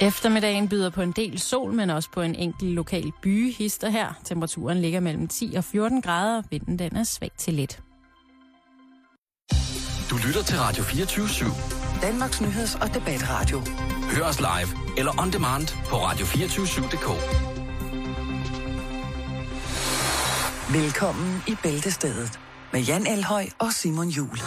Eftermiddagen byder på en del sol, men også på en enkelt lokal byhister her. Temperaturen ligger mellem 10 og 14 grader, vinden den er svag til lidt. Du lytter til Radio 24 /7. Danmarks Nyheds- og Debatradio. Hør os live eller on demand på radio247.dk. Velkommen i Bæltestedet med Jan Elhøj og Simon Jul.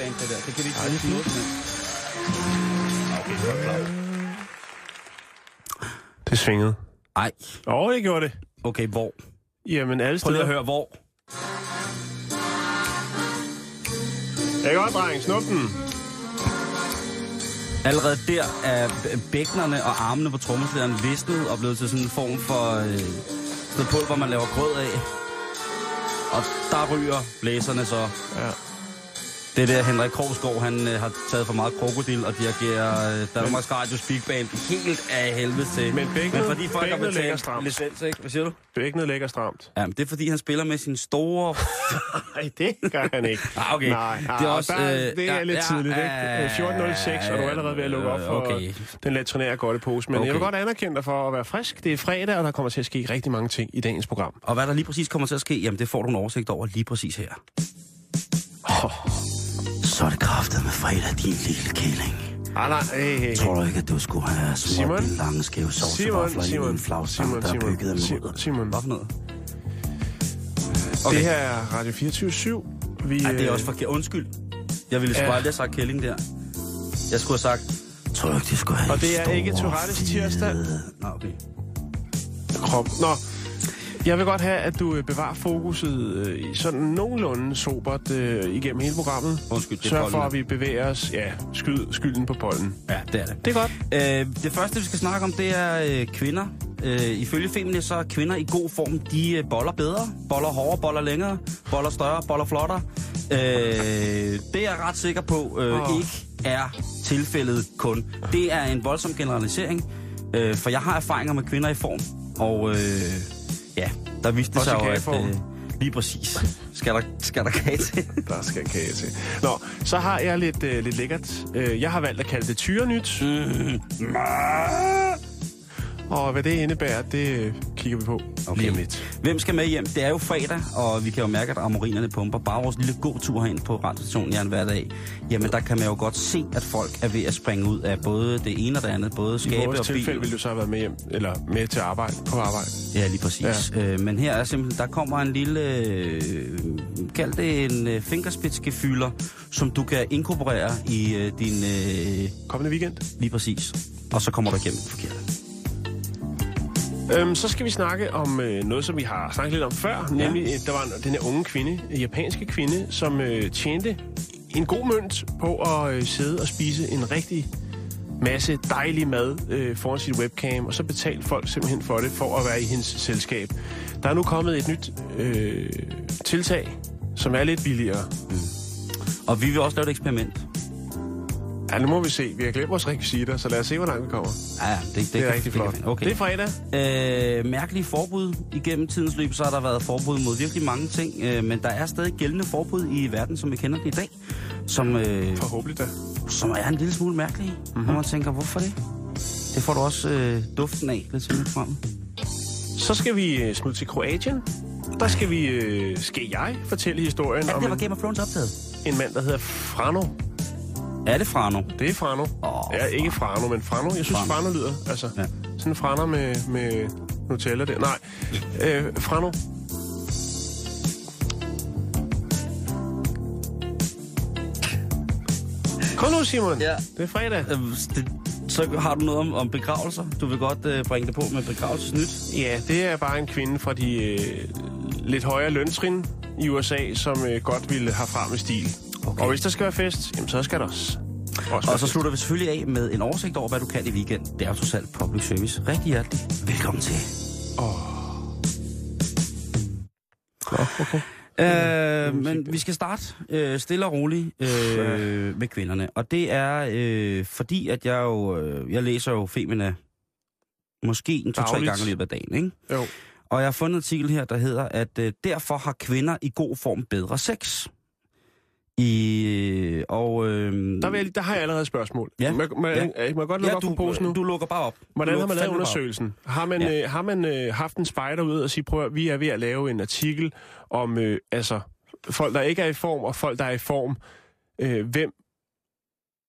Bang, det der. Det kan vi ikke bruge noget med. okay, det var klart. Det svingede. Ej, Åh, oh, det gjorde det. okay, hvor? Jamen, alle Prøv lige steder. at høre, hvor? Jeg kan godt, dreng. Snup den. Allerede der er b- bækkenerne og armene på trommeslæren visnet og blevet til sådan en form for øh, noget pulver, man laver grød af. Og der ryger blæserne så. Ja. Det er der Henrik Krogsgaard, han øh, har taget for meget krokodil og dirigerer øh, Danmarks Radios Big Band helt af helvede til. Men bækkenet- Men fordi folk har betalt stramt. licens, ikke? Hvad siger du? Bækkenet ligger stramt. Ja, men det er fordi, han spiller med sin store... Nej, det gør han ikke. Ah, okay. Nej, Det er også, der, øh, det er ja, lidt ja, tidligt, ikke? ja, 14.06, og du er allerede ved at lukke op for okay. den latrinære godtepose. Men okay. jeg vil godt anerkende dig for at være frisk. Det er fredag, og der kommer til at ske rigtig mange ting i dagens program. Og hvad der lige præcis kommer til at ske, jamen det får du en oversigt over lige præcis her. Oh. Så er det kraftet med fredag, din lille kælling. Ah, nej, hey, hey, hey. Tror du ikke, at du skulle have smurt dine lange skæve Simon, sovsevafler i Simon, en flagstang, Simon, der er Simon, bygget af Simon, mudder? Simon. Hvad for noget? Okay. Det her er Radio 24 Vi, Ej, det er øh, også forkert. Undskyld. Jeg ville sgu Ja. aldrig have sagt kælling der. Jeg skulle have sagt... Tror du ikke, det skulle have Og det er ikke Tourettes tirsdag. Nå, okay. krop. Nå, jeg vil godt have, at du øh, bevarer fokuset øh, sådan nogenlunde sobert øh, igennem hele programmet. Undskyld, det Sørg for, at vi bevæger os. Ja, skyd, skylden på pollen. Ja, det er det. Det er godt. Øh, det første, vi skal snakke om, det er øh, kvinder. Øh, ifølge Feminist, så er kvinder i god form. De øh, boller bedre, boller hårdere, boller længere, boller større, boller flottere. Øh, det er jeg ret sikker på øh, oh. ikke er tilfældet kun. Det er en voldsom generalisering, øh, for jeg har erfaringer med kvinder i form. Og øh, ja, der viste det sig jo, at... Øh, lige præcis. Skal der, skal der kage til? Der skal kage til. Nå, så har jeg lidt, øh, lidt lækkert. Øh, jeg har valgt at kalde det tyrenyt. Mm. Og hvad det indebærer, det kigger vi på okay. lige om lidt. Hvem skal med hjem? Det er jo fredag, og vi kan jo mærke, at amorinerne pumper. Bare vores lille gåtur herind på radiostationen Jan hver dag. Jamen, der kan man jo godt se, at folk er ved at springe ud af både det ene og det andet. Både I skabe vores og bil. tilfælde ville du så have været med hjem, eller med til arbejde, på arbejde. Ja, lige præcis. Ja. Øh, men her er simpelthen, der kommer en lille, øh, kald det en øh, fingerspidsgefylder, som du kan inkorporere i øh, din, øh, Kommende weekend. lige præcis. Og så kommer du igennem det forkerte. Øhm, så skal vi snakke om øh, noget, som vi har snakket lidt om før. Ja. Nemlig, øh, der var en- den her unge kvinde, en japanske kvinde, som øh, tjente en god mønt på at øh, sidde og spise en rigtig masse dejlig mad øh, foran sit webcam, og så betalte folk simpelthen for det, for at være i hendes selskab. Der er nu kommet et nyt øh, tiltag, som er lidt billigere. Og vi vil også lave et eksperiment. Ja, nu må vi se. Vi har glemt vores rekvisitter, så lad os se, hvor langt vi kommer. Ja, ja, det, det, Det er kan- rigtig det flot. vi- Okay. Det er fredag. Øh, mærkelige forbud. Igennem tidens løb, så har der været forbud mod virkelig mange ting, øh, men der er stadig gældende forbud i verden, som vi kender det i dag, som, øh, Forhåbentlig da. som er en lille smule mærkelige. Mhm. Mm-hmm. Og man tænker, hvorfor det? Det får du også øh, duften af lidt senere frem. Så skal vi øh, smutte til Kroatien. Der skal vi, øh, skal jeg fortælle historien Ja, om det var Game of Thrones optaget. en mand, der hedder Frano. Er det Frano? Det er Frano. Åh, ja, ikke Frano, men Frano. Jeg synes, Frano. Frano lyder. Altså, Ja. sådan Frano med, med Nutella der. Nej, øh, Frano. Kom nu, Simon. Ja. Det er fredag. Øh, det, så har du noget om, om begravelser. Du vil godt øh, bringe det på med begravelsesnyt. Ja, det er bare en kvinde fra de øh, lidt højere løntrin i USA, som øh, godt ville have frem med stil. Okay. Og hvis der skal være fest, jamen, så skal der også. også Og så fest. slutter vi selvfølgelig af med en oversigt over, hvad du kan i weekend. Det er jo trods alt public service. Rigtig hjertelig velkommen til. Nå, okay. Øh, men vi skal starte øh, stille og roligt øh, med kvinderne. Og det er øh, fordi, at jeg jo, øh, jeg læser jo Femina måske en to-tre gange i løbet af dagen, ikke? Jo. Og jeg har fundet en artikel her, der hedder, at øh, derfor har kvinder i god form bedre sex. I, og, øh, Der, vil jeg, der har jeg allerede et spørgsmål. Ja. Må, må, Ja. jeg godt lukke ja, op du, posen nu? du lukker bare op. Hvordan har man lavet undersøgelsen? Har man, Ja. øh, har man øh, haft en spejder ud og sige, prøv at, vi er ved at lave en artikel om øh, altså, folk, der ikke er i form, og folk, der er i form. Øh, hvem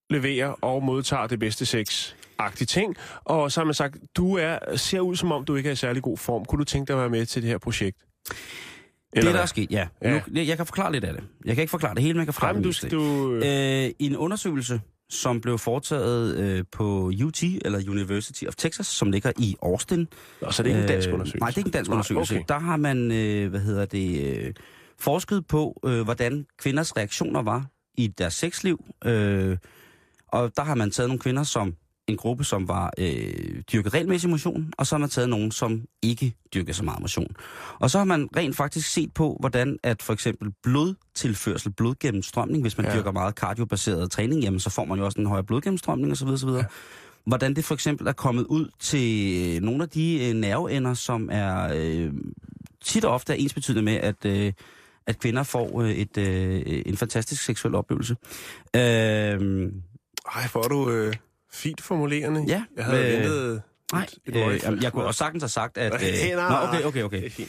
leverer og modtager det bedste sex? ting. Og så har man sagt, du er, ser ud som om, du ikke er i særlig god form. Kunne du tænke dig at være med til det her projekt? Det, der er sket, ja. Ja. Nu, jeg kan forklare lidt af det. Jeg kan ikke forklare det hele, men jeg kan forklare Ej, men det du, Øh, en undersøgelse, som blev foretaget øh, på UT, eller University of Texas, som ligger i Austin. Nå, så det er ikke en dansk Øh, undersøgelse? Nej, det er ikke en dansk Nej, undersøgelse. okay. Der har man, øh, hvad hedder det, øh, forsket på, øh, hvordan kvinders reaktioner var i deres sexliv. Øh, og der har man taget nogle kvinder som en gruppe, som var øh, dyrket regelmæssig motion, og så har man taget nogen, som ikke dyrker så meget motion. Og så har man rent faktisk set på, hvordan at for eksempel blodtilførsel, blodgennemstrømning, hvis man ja. Dyrker meget kardiobaseret træning, jamen så får man jo også en højere blodgennemstrømning osv. osv. Ja. Hvordan det for eksempel er kommet ud til nogle af de øh, nerveender, som er øh, tit og ofte er ensbetydende med, at, øh, at kvinder får øh, et, øh, en fantastisk seksuel oplevelse. Øh, Ej, er du øh, fint formulerende. Ja, Jeg havde øh, ventet Nej, et, et øh, jamen, jeg kunne også sagtens have sagt, at... Øh, nej, nej, okay, okay, okay.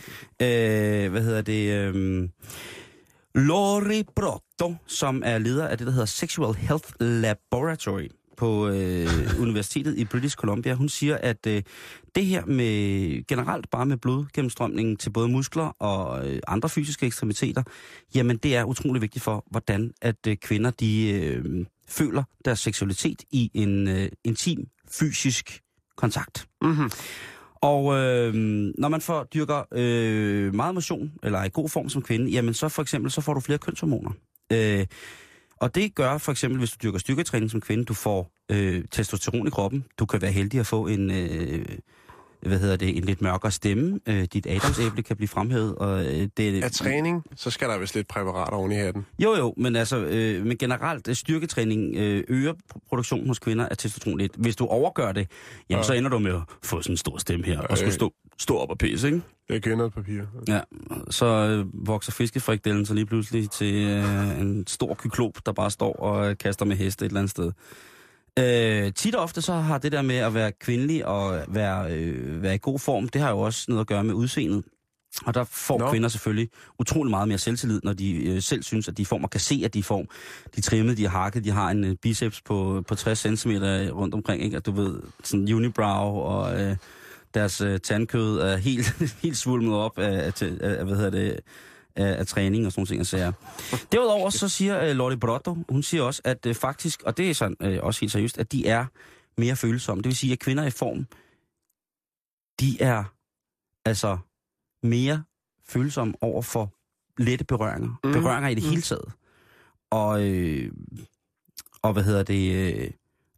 Øh, hvad hedder det? Øh, Lori Brotto, som er leder af det, der hedder Sexual Health Laboratory på øh, Universitetet i British Columbia, hun siger, at øh, det her med generelt bare med blodgennemstrømningen til både muskler og øh, andre fysiske ekstremiteter, jamen det er utrolig vigtigt for, hvordan at øh, kvinder de øh, føler deres seksualitet i en øh, intim fysisk kontakt. Mm-hmm. Og øh, når man får dyrker øh, meget motion, eller er i god form som kvinde, jamen så for eksempel, så får du flere kønshormoner. Øh, og det gør for eksempel, hvis du dyrker styrketræning som kvinde, du får øh, testosteron i kroppen. Du kan være heldig at få en, øh, hvad hedder det, en lidt mørkere stemme. Øh, dit adamsæble kan blive fremhævet. Og, øh, det, Af træning, så skal der vist lidt præparat oven i hatten. jo, jo, men altså, øh, men generelt øh, styrketræning øh, øger pr- produktionen hos kvinder af testosteron lidt. Hvis du overgør det, jamen Ja. så ender du med at få sådan en stor stemme her, og Øh. skulle stå, stå op og pisse, ikke? Jeg kender et papir. Ja, så øh, vokser fiskefrikdellen så lige pludselig til øh, en stor kyklop, der bare står og øh, kaster med heste et eller andet sted. Øh, tit og ofte så har det der med at være kvindelig og være, øh, være i god form, det har jo også noget at gøre med udseendet. Og der får. Nå. kvinder selvfølgelig utrolig meget mere selvtillid, når de øh, selv synes, at de er form, og kan se, at de er form. De er trimmet, de er hakket, de har en øh, biceps på, på 60 cm rundt omkring, ikke? At du ved, sådan unibrow, og øh, deres øh, tandkød er helt, helt svulmet op af, af, af, af, hvad hedder det, af, af træning og sådan nogle ting. sager. Derudover så siger øh, Lotte Brotto, hun siger også, at øh, faktisk, og det er sådan, øh, også helt seriøst, at de er mere følsomme. Det vil sige, at kvinder i form, de er altså mere følsomme over for lette berøringer. Mm. Mm. Berøringer i det Mm. hele taget. Og, øh, og hvad hedder det, øh,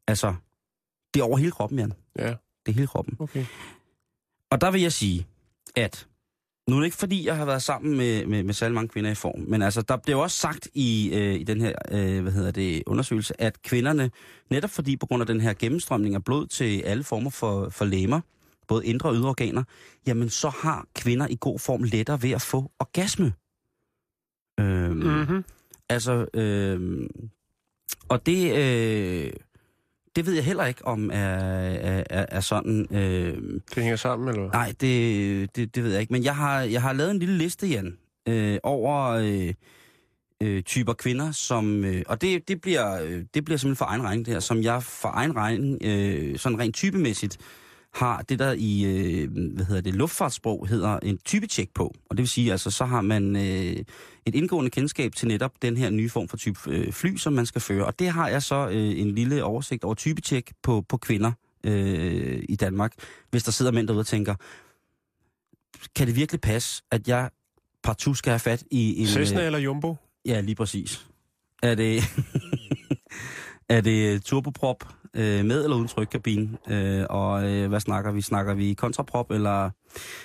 altså, det er over hele kroppen, Jan. Ja, Det er hele kroppen. okay. Og der vil jeg sige, at nu er det ikke fordi, jeg har været sammen med, med, med særlig mange kvinder i form, men altså, der jo også sagt i, øh, i den her øh, hvad hedder det, undersøgelse, at kvinderne, netop fordi på grund af den her gennemstrømning af blod til alle former for, for læmer, både indre og ydre organer, jamen så har kvinder i god form lettere ved at få orgasme. Øhm, Mm-hmm. Altså, øh, og det, øh, det ved jeg heller ikke, om er, er, er, sådan... Øh, Det hænger sammen, eller hvad? nej, det, det, det ved jeg ikke. Men jeg har, jeg har lavet en lille liste, Jan, øh, over øh, øh, typer kvinder, som... Øh, og det, det, bliver, øh, det bliver simpelthen for egen regning, det her, som jeg for egen regning, øh, sådan rent typemæssigt, har det, der i øh, hvad hedder det, luftfartssprog hedder en typetjek på. Og det vil sige, altså, så har man øh, et indgående kendskab til netop den her nye form for type øh, fly, som man skal føre. Og det har jeg så øh, en lille oversigt over typetjek på, på kvinder øh, i Danmark. Hvis der sidder mænd derude og tænker, kan det virkelig passe, at jeg partout skal have fat i en... Cessna øh, eller Jumbo? Ja, lige præcis. Er det, er det turboprop, øh, med eller uden trykkabine. Øh, og øh, hvad snakker vi? Snakker vi kontraprop, eller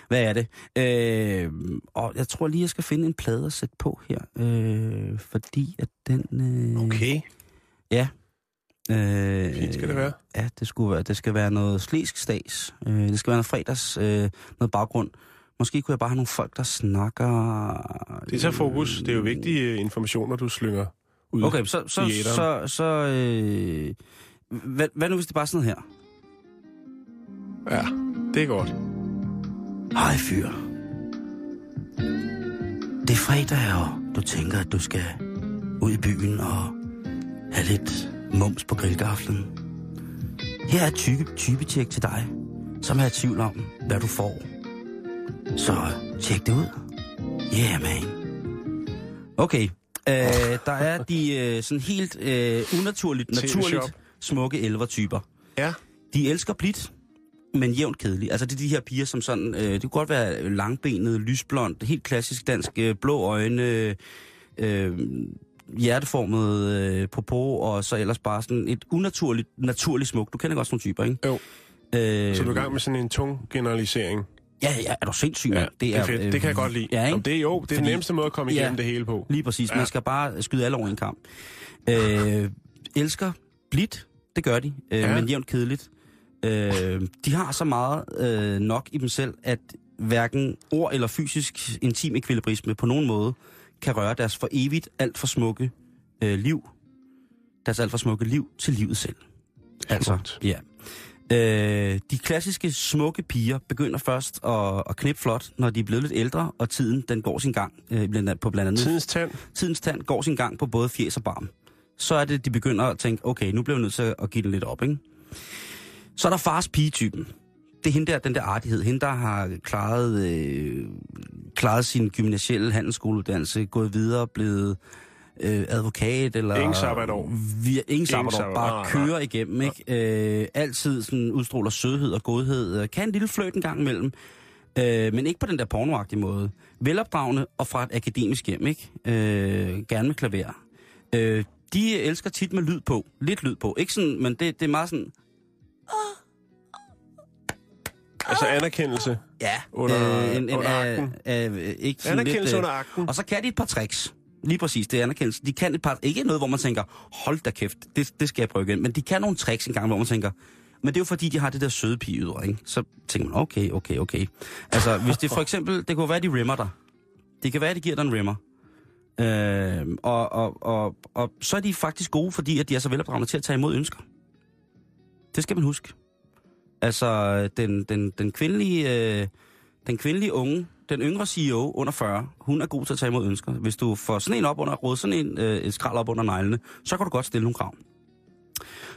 hvad er det? Øh, og jeg tror lige, jeg skal finde en plade at sætte på her, øh, fordi at den... Øh, Okay. Ja. Øh, Fint skal det være. Ja, det, skulle være, det skal være noget slisk stas. Øh, det skal være noget fredags, øh, noget baggrund. Måske kunne jeg bare have nogle folk, der snakker... Det tager fokus. Det er jo vigtige øh, informationer, du slynger ud. Okay, så... så, så, så øh, hvad, hvad nu, hvis det bare er sådan her? Ja, det er godt. Hej, fyr. Det er fredag, og du tænker, at du skal ud i byen og have lidt mums på grillgaflen. Her er et type, typetjek til dig, som er i tvivl om, hvad du får. Så tjek det ud. Yeah, man. Okay, øh, der er de øh, sådan helt øh, unaturligt, naturligt smukke elvertyper. Ja. De elsker blidt, men jævnt kedelige. Altså det er de her piger, som sådan, øh, det kunne godt være langbenet, lysblond, helt klassisk dansk, øh, blå øjne, øh, hjerteformet øh, popo, og så ellers bare sådan et unaturligt, naturligt smuk. Du kender godt sådan nogle typer, ikke? Jo. Øh, Så du er i gang med sådan en tung generalisering. Ja, ja, er du sindssyg, Ja, det er fedt. Det kan jeg godt lide. Ja, ikke? Jamen, det er jo det er den nemmeste måde at komme Ja. igennem det hele på. Lige præcis. Ja. Man skal bare skyde alle over en kamp. Øh, elsker blidt, det gør de, øh, Ja. men jævnt kedeligt. Øh, de har så meget øh, nok i dem selv, at hverken ord eller fysisk intim ekvilibrisme på nogen måde kan røre deres for evigt alt for smukke øh, liv. Deres alt for smukke liv til livet selv. Altså, ja. Øh, de klassiske smukke piger begynder først at, at knippe flot, når de er blevet lidt ældre, og tiden den går sin gang øh, blandt, på blandt andet Tidens tand. tidens tand går sin gang på både fjes og barm. Så er det, de begynder at tænke, okay, nu bliver vi nødt til at give den lidt op, ikke? Så er der fars pigetypen. Det er hende der, den der artighed. Hende, der har klaret, øh, klaret sin gymnasielle handelsskoleuddannelse, gået videre, blevet øh, advokat, eller... Ingen sabbatår. Vi, ingen sabbatår, sabbatår. bare Nej, kører nej. igennem, ikke? Øh, altid sådan udstråler sødhed og godhed. Øh, Kan en lille fløjt en gang imellem. Øh, men ikke på den der pornoagtige måde. Velopdragende og fra et akademisk hjem, ikke? Øh, gerne med klaver. Øh, de elsker tit med lyd på. Lidt lyd på. Ikke sådan, men det, det er meget sådan... Altså anerkendelse. Ja, Under- øh, en, en, under af, akten. af, ikke sådan Anerkendelse lidt, øh, under akten. Og så kan de et par tricks. Lige præcis, det er anerkendelse. De kan et par, ikke noget, hvor man tænker, hold da kæft, det, det skal jeg prøve igen. Men de kan nogle tricks en gang, hvor man tænker, men det er jo fordi, de har det der søde pige ydre, ikke? Så tænker man, okay, okay, okay. Altså, hvis det for eksempel, det kunne være, de rimmer dig. Det kan være, de giver dig en rimmer. Øh, og, og, og, og så er de faktisk gode, fordi at de er så velopdragende til at tage imod ønsker. Det skal man huske. Altså, den, den, den kvindelige... Øh, den kvindelige unge, den yngre CEO under 40, hun er god til at tage imod ønsker. Hvis du får sådan en op under råd, sådan en øh, et skrald op under neglene, så kan du godt stille nogle krav.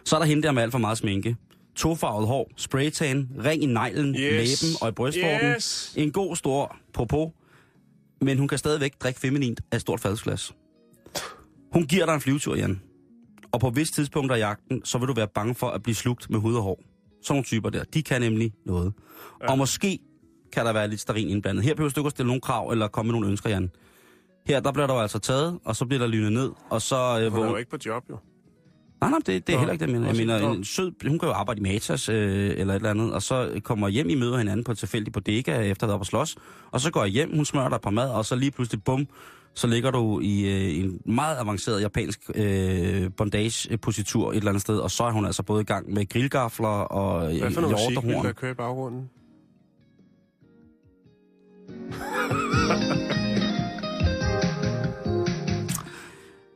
Så er der hende der med alt for meget sminke. Tofarvet hår, spraytan, ring i neglen, Yes. læben og i brystvorten. Yes. En god stor popo, men hun kan stadigvæk drikke feminint af et stort fadelsglas. Hun giver dig en flyvetur, Jan. Og på et vist tidspunkt af jagten, så vil du være bange for at blive slugt med hud og hår. Sådan nogle typer der, de kan nemlig noget. Ja. Og måske kan der være lidt sterin indblandet. Her behøver du ikke at stille nogle krav eller komme med nogle ønsker, Jan. Her, der bliver jo altså taget, og så bliver der lynet ned, og så... Øh, Hun er jo ikke på job, jo. Nej, nej, det, det er heller ikke det, jeg mener. Jeg mener, en sød, hun kan jo arbejde i Matas øh, eller et eller andet, og så kommer hjem, I møder hinanden på et tilfældigt bodega, efter at have på slås, og så går jeg hjem, hun smører dig på mad, og så lige pludselig, bum, så ligger du i øh, en meget avanceret japansk øh, bondage-positur et eller andet sted, og så er hun altså både i gang med grillgafler og øh, Hvad for noget musik vil hjortehorn. der køre i baggrunden?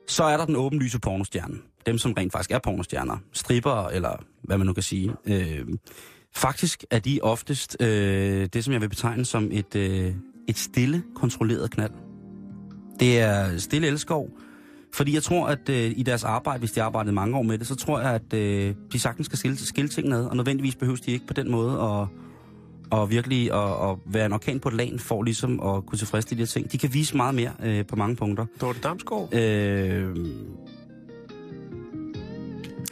Så er der den åbenlyse pornostjerne. Dem, som rent faktisk er pornostjerner. Stripper, eller hvad man nu kan sige. Øh, faktisk er de oftest øh, det, som jeg vil betegne som et, øh, et stille, kontrolleret knald. Det er stille elskov. Fordi jeg tror, at øh, i deres arbejde, hvis de har arbejdet mange år med det, så tror jeg, at øh, de sagtens skal skille, skille tingene ad. Og nødvendigvis behøves de ikke på den måde at, og virkelig at, at være en orkan på et lag, for ligesom at kunne tilfredsstille de her ting. De kan vise meget mere øh, på mange punkter. Dorte Damsgaard? Øh,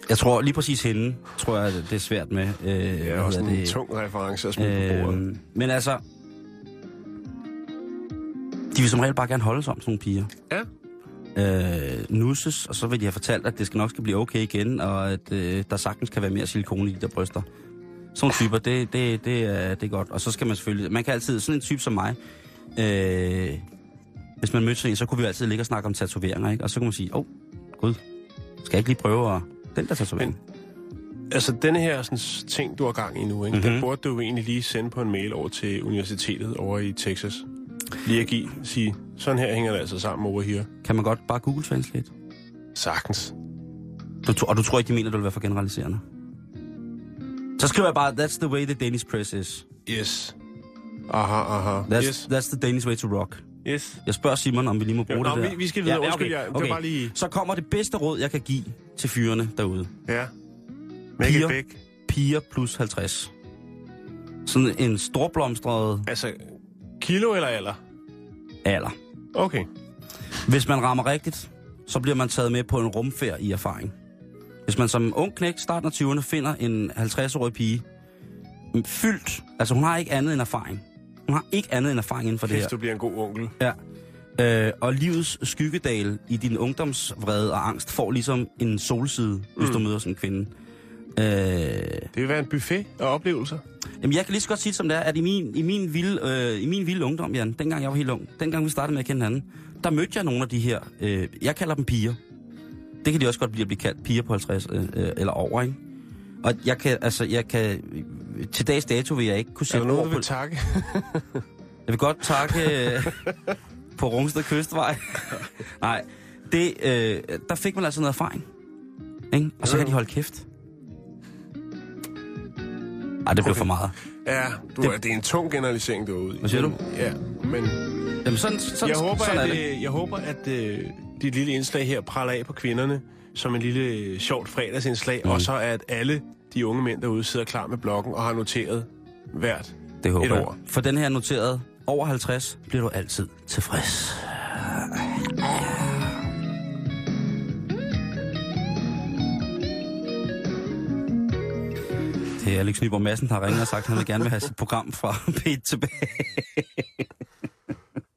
jeg tror lige præcis hende, tror jeg, det er svært med. Øh, Det er også en tung reference at smide på bordet. Øh, men altså, de vil som regel bare gerne holde sig om sådan nogle piger. Ja. øh, nusses, og så vil de have fortalt, at det skal nok skal blive okay igen, og at øh, der sagtens kan være mere silikone i de der bryster. Sådan nogle typer, det, det, det, er, det er godt. Og så skal man selvfølgelig... Man kan altid... Sådan en type som mig... Øh, hvis man mødte sådan en, så kunne vi altid ligge og snakke om tatoveringer, ikke? Og så kunne man sige, åh, oh, gud, skal jeg ikke lige prøve at... Den der tatovering. Altså, denne her sådan, ting, du har gang i nu, ikke? Mhm. Mm-hmm. den burde du jo egentlig lige sende på en mail over til universitetet over i Texas. Lige at give, sige, sådan her hænger det altså sammen over her. Kan man godt bare Google Translate? Sagtens. Du, og du tror ikke, de mener, det vil være for generaliserende? Så skriver jeg bare, that's the way the Danish press is. Yes. Aha, aha. That's, yes. that's the Danish way to rock. Yes. Jeg spørger Simon, om vi lige må bruge Nå, det der. vi- vi skal videre. Undskyld, jeg- det var bare lige- Så kommer det bedste råd, jeg kan give til fyrene derude. Ja. Make Piger. it big. Piger plus 50. Sådan en storblomstret Altså, kilo eller alder? alder. Okay. Hvis man rammer rigtigt, så bliver man taget med på en rumfærd i erfaring. Hvis man som ung knæk, starten af 20'erne, finder en 50-årig pige, fyldt, altså hun har ikke andet end erfaring. Hun har ikke andet end erfaring inden for det Hvis her. du bliver en god onkel. Ja. Øh, og livets skyggedal i din ungdomsvrede og angst får ligesom en solside, hvis Mm. du møder sådan en kvinde. Øh, Det vil være en buffet af oplevelser. jamen jeg kan lige så godt sige det, som det er, at i min, i min, vilde, øh, i min vilde ungdom, Jan, dengang jeg var helt ung, dengang vi startede med at kende hinanden, der mødte jeg nogle af de her, øh, jeg kalder dem piger. Det kan de også godt blive at blive kaldt piger på 50 øh, øh, eller over, ikke? Og jeg kan, altså, jeg kan, til dags dato vil jeg ikke kunne Er sætte der nogen, du vil takke? Jeg vil godt takke øh, på Rungsted Kystvej. Nej, det, øh, der fik man altså noget erfaring. Ikke? Og så kan de holde kæft. Ej, det blev for meget. Ja, du, det... det er en tung generalisering, du er ude i. Hvad siger du? Ja, men Jamen, sådan, sådan, jeg håber, sådan er at, det. øh, jeg håber, at øh, dit lille indslag her praller af på kvinderne som en lille øh, sjovt fredagsindslag, mm. og så at alle de unge mænd derude sidder klar med blokken og har noteret hvert. Det håber et jeg. ord. For den her noteret over 50 bliver du altid tilfreds. Det er Alex Nyborg Madsen, der har ringet og sagt, at han vil gerne vil have sit program fra P1 tilbage.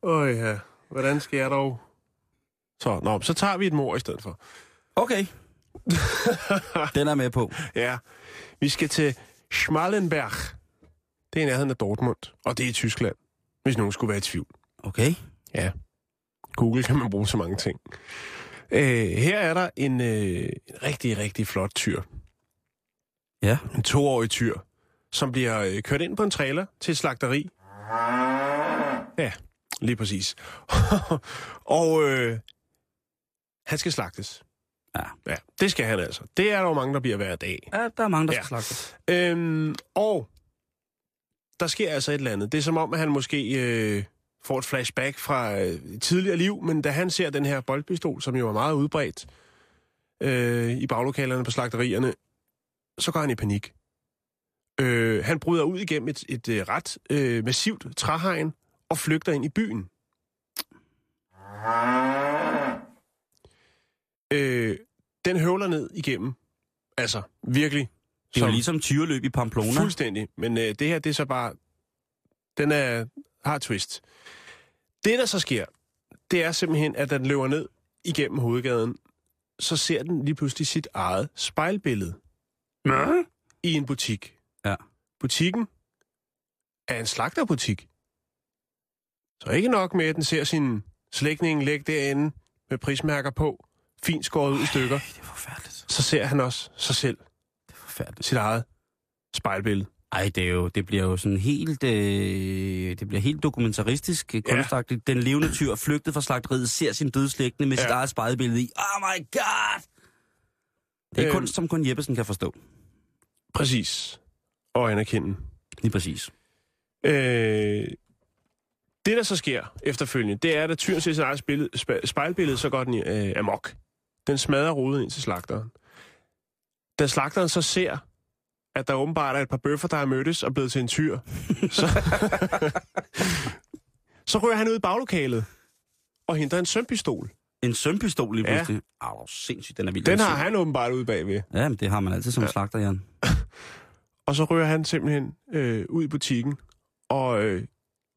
Åh ja, hvordan skal jeg dog? Så, nå, så tager vi et mor i stedet for. Okay. Den er med på. Ja, vi skal til Schmallenberg. Det er i nærheden af Dortmund, og det er i Tyskland, hvis nogen skulle være i tvivl. Okay. Ja, Google kan man bruge så mange ting. Øh, her er der en, øh, en rigtig, rigtig flot tyr. Ja. En toårig tyr, som bliver øh, kørt ind på en trailer til et slagteri. Ja, lige præcis. og øh, han skal slagtes. Ja. Ja, det skal han altså. Det er der jo mange, der bliver hver dag. ja der er mange, der Ja. skal slagte. Øhm, og der sker altså et eller andet. Det er som om, at han måske øh, får et flashback fra øh, et tidligere liv, men da han ser den her boldpistol, som jo er meget udbredt øh, i baglokalerne på slagterierne, så går han i panik. Øh, han bryder ud igennem et, et øh, ret øh, massivt træhegn og flygter ind i byen. Øh, den høvler ned igennem. Altså, virkelig. Det er jo som- ligesom tyreløb i Pamplona. Fuldstændig. Men øh, det her, det er så bare... Den er, har twist. Det, der så sker, det er simpelthen, at den løber ned igennem hovedgaden, så ser den lige pludselig sit eget spejlbillede Nej. i en butik. Ja. Butikken er en slagterbutik. Så ikke nok med, at den ser sin slægtning ligge derinde med prismærker på, fint skåret ud i stykker, Det er forfærdeligt. så ser han også sig selv, Det er forfærdeligt. sit eget spejlbillede. Ej, det, er jo, det bliver jo sådan helt, øh, det bliver helt dokumentaristisk ja. kunstagtigt. Den levende tyr flygtet fra slagteriet ser sin dødslægtende med ja. sit Ja. eget spejlbillede i. Oh my god! Det er Øhm. kunst, som kun Jeppesen kan forstå. Præcis. Og anerkende. Lige præcis. Øh, det, der så sker efterfølgende, det er, at tyren ser sit eget spejlbillede, så går den øh, amok. Den smadrer ruden ind til slagteren. Da slagteren så ser, at der åbenbart er et par bøffer, der er mødtes og blevet til en tyr, så, så rører han ud i baglokalet og henter en sømpistol. En sømpistol lige pludselig. Ja. Au, sindssygt, den er vild. Den har han åbenbart ude bagved. Ja, men det har man altid som ja. slagter, Jan. Og så rører han simpelthen øh, ud i butikken og øh,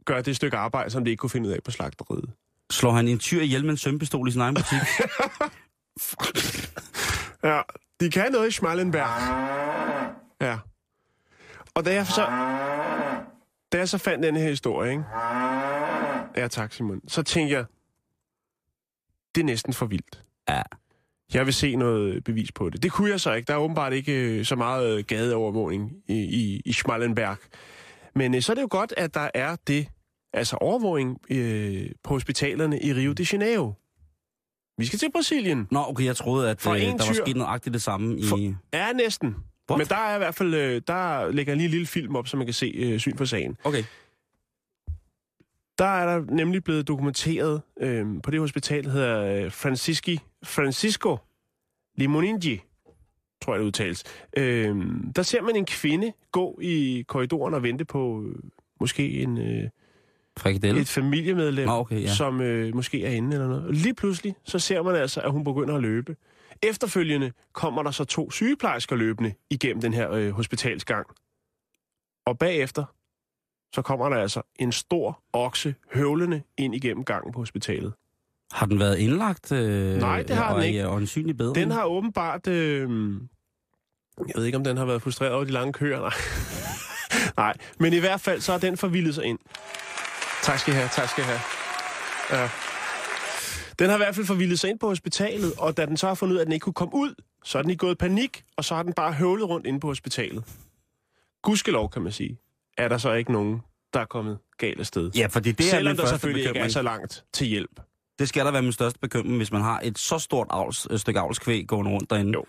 gør det stykke arbejde, som det ikke kunne finde ud af på slagteriet. Slår han en tyr ihjel med en sømpistol i sin egen butik? Ja, de kan noget i Schmallenberg. Ja. Og da jeg så, da jeg så fandt den her historie, ikke? Ja, tak Simon. Så tænkte jeg, det er næsten for vildt. Ja. Jeg vil se noget bevis på det. Det kunne jeg så ikke. Der er åbenbart ikke øh, så meget øh, gadeovervågning i, i, i Schmallenberg. Men øh, så er det jo godt, at der er det, altså overvågning øh, på hospitalerne i Rio de Janeiro. Vi skal til Brasilien. Nå, okay, jeg troede, at øh, der var tyr- sket noget det samme i... For- Ja, næsten. What? Men der er i hvert fald, øh, der lægger jeg lige en lille film op, så man kan se øh, syn for sagen. Okay. Der er der nemlig blevet dokumenteret øh, på det hospital, der hedder øh, Francisci, Francisco Limoningi, tror jeg det udtales. Øh, der ser man en kvinde gå i korridoren og vente på øh, måske en, øh, Frikadelle? et familiemedlem, Nå, okay, ja. som øh, måske er inde eller noget. Og lige pludselig, så ser man altså, at hun begynder at løbe. Efterfølgende kommer der så to sygeplejersker løbende igennem den her øh, hospitalsgang. Og bagefter, så kommer der altså en stor okse høvlende ind igennem gangen på hospitalet. Har den været indlagt? Øh, Nej, det har og den er ikke. i øjensynlig bedre? Den har åbenbart... Øh, jeg ved ikke, om den har været frustreret over de lange køer. Nej. Nej, men i hvert fald, så har den forvildet sig ind. Tak skal I have, tak skal I have. Ja. Den har i hvert fald forvildet sig ind på hospitalet, og da den så har fundet ud af, at den ikke kunne komme ud, så er den i gået panik, og så har den bare høvlet rundt inde på hospitalet. Gudskelov, kan man sige, er der så ikke nogen, der er kommet galt af sted. Ja, fordi det er Selvom der selvfølgelig ikke er bekymring. så langt til hjælp. Det skal der være min største bekymring, hvis man har et så stort avls, stykke avlskvæg gående rundt derinde. Jo.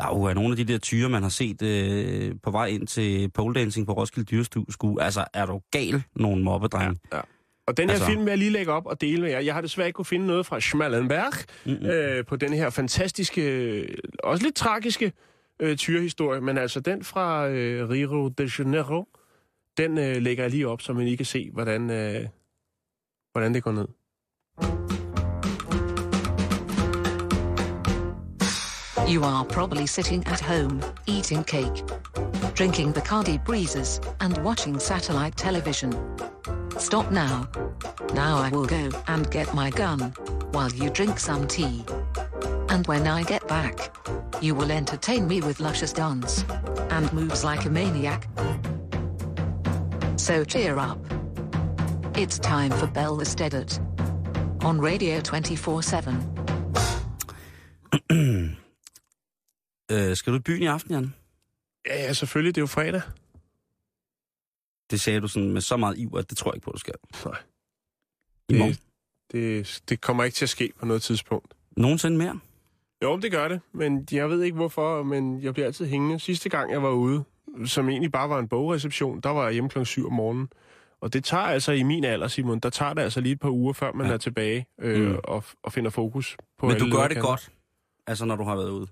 Ja, uh, nogle af de der tyre, man har set øh, på vej ind til pole dancing på Roskilde Dyrestue, altså er du gal, nogle mobbedrenge? Ja. Og den her Altså- film vil jeg lige lægge op og dele med jer. Jeg har desværre ikke kunne finde noget fra Schmallenberg mm-hmm. øh, på den her fantastiske, øh, også lidt tragiske øh, tyrehistorie, men altså den fra øh, Rio de Janeiro, den øh, lægger jeg lige op, så man lige kan se, hvordan, øh, hvordan det går ned. You are probably sitting at home, eating cake, drinking Bacardi breezes, and watching satellite television. Stop now. Now I will go and get my gun, while you drink some tea. And when I get back, you will entertain me with luscious dance and moves like a maniac. So cheer up. It's time for Bell the on Radio 24 7. Øh, skal du i byen i aften, Jan? Ja, ja, selvfølgelig, det er jo fredag. Det sagde du sådan med så meget iver, at det tror jeg ikke på, du skal. Nej. I morgen. Det, det, kommer ikke til at ske på noget tidspunkt. Nogensinde mere? Jo, det gør det, men jeg ved ikke hvorfor, men jeg bliver altid hængende. Sidste gang, jeg var ude, som egentlig bare var en bogreception, der var jeg hjemme klokken 7 om morgenen. Og det tager altså i min alder, Simon, der tager det altså lige et par uger, før man Ja. er tilbage øh, Mm. og, og finder fokus på Men du gør det lederkanter. godt, altså når du har været ude.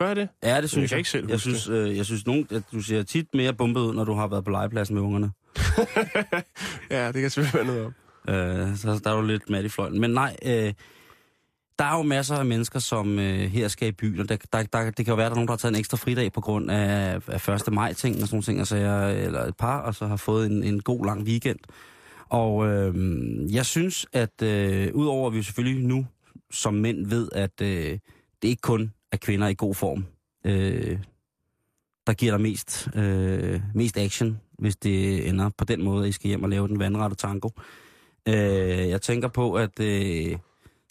Gør jeg det? Ja, det synes kan ikke selv jeg. synes, øh, jeg synes nogen, at du ser tit mere bumpet ud, når du har været på legepladsen med ungerne. Ja, det kan selvfølgelig være noget om. Øh, så der er du lidt mat i fløjten. Men nej, øh, der er jo masser af mennesker, som øh, her skal i byen, og der, der, der, det kan jo være, at der er nogen, der har taget en ekstra fridag på grund af, af 1. maj-ting og sådan nogle ting, og så er, eller et par, og så har fået en, en god lang weekend. Og øh, jeg synes, at øh, udover at vi jo selvfølgelig nu som mænd ved, at øh, det ikke kun er kvinder i god form, øh, der giver dig mest, øh, mest action, hvis det ender på den måde, at I skal hjem og lave den vandrette tango. Øh, jeg tænker på, at øh,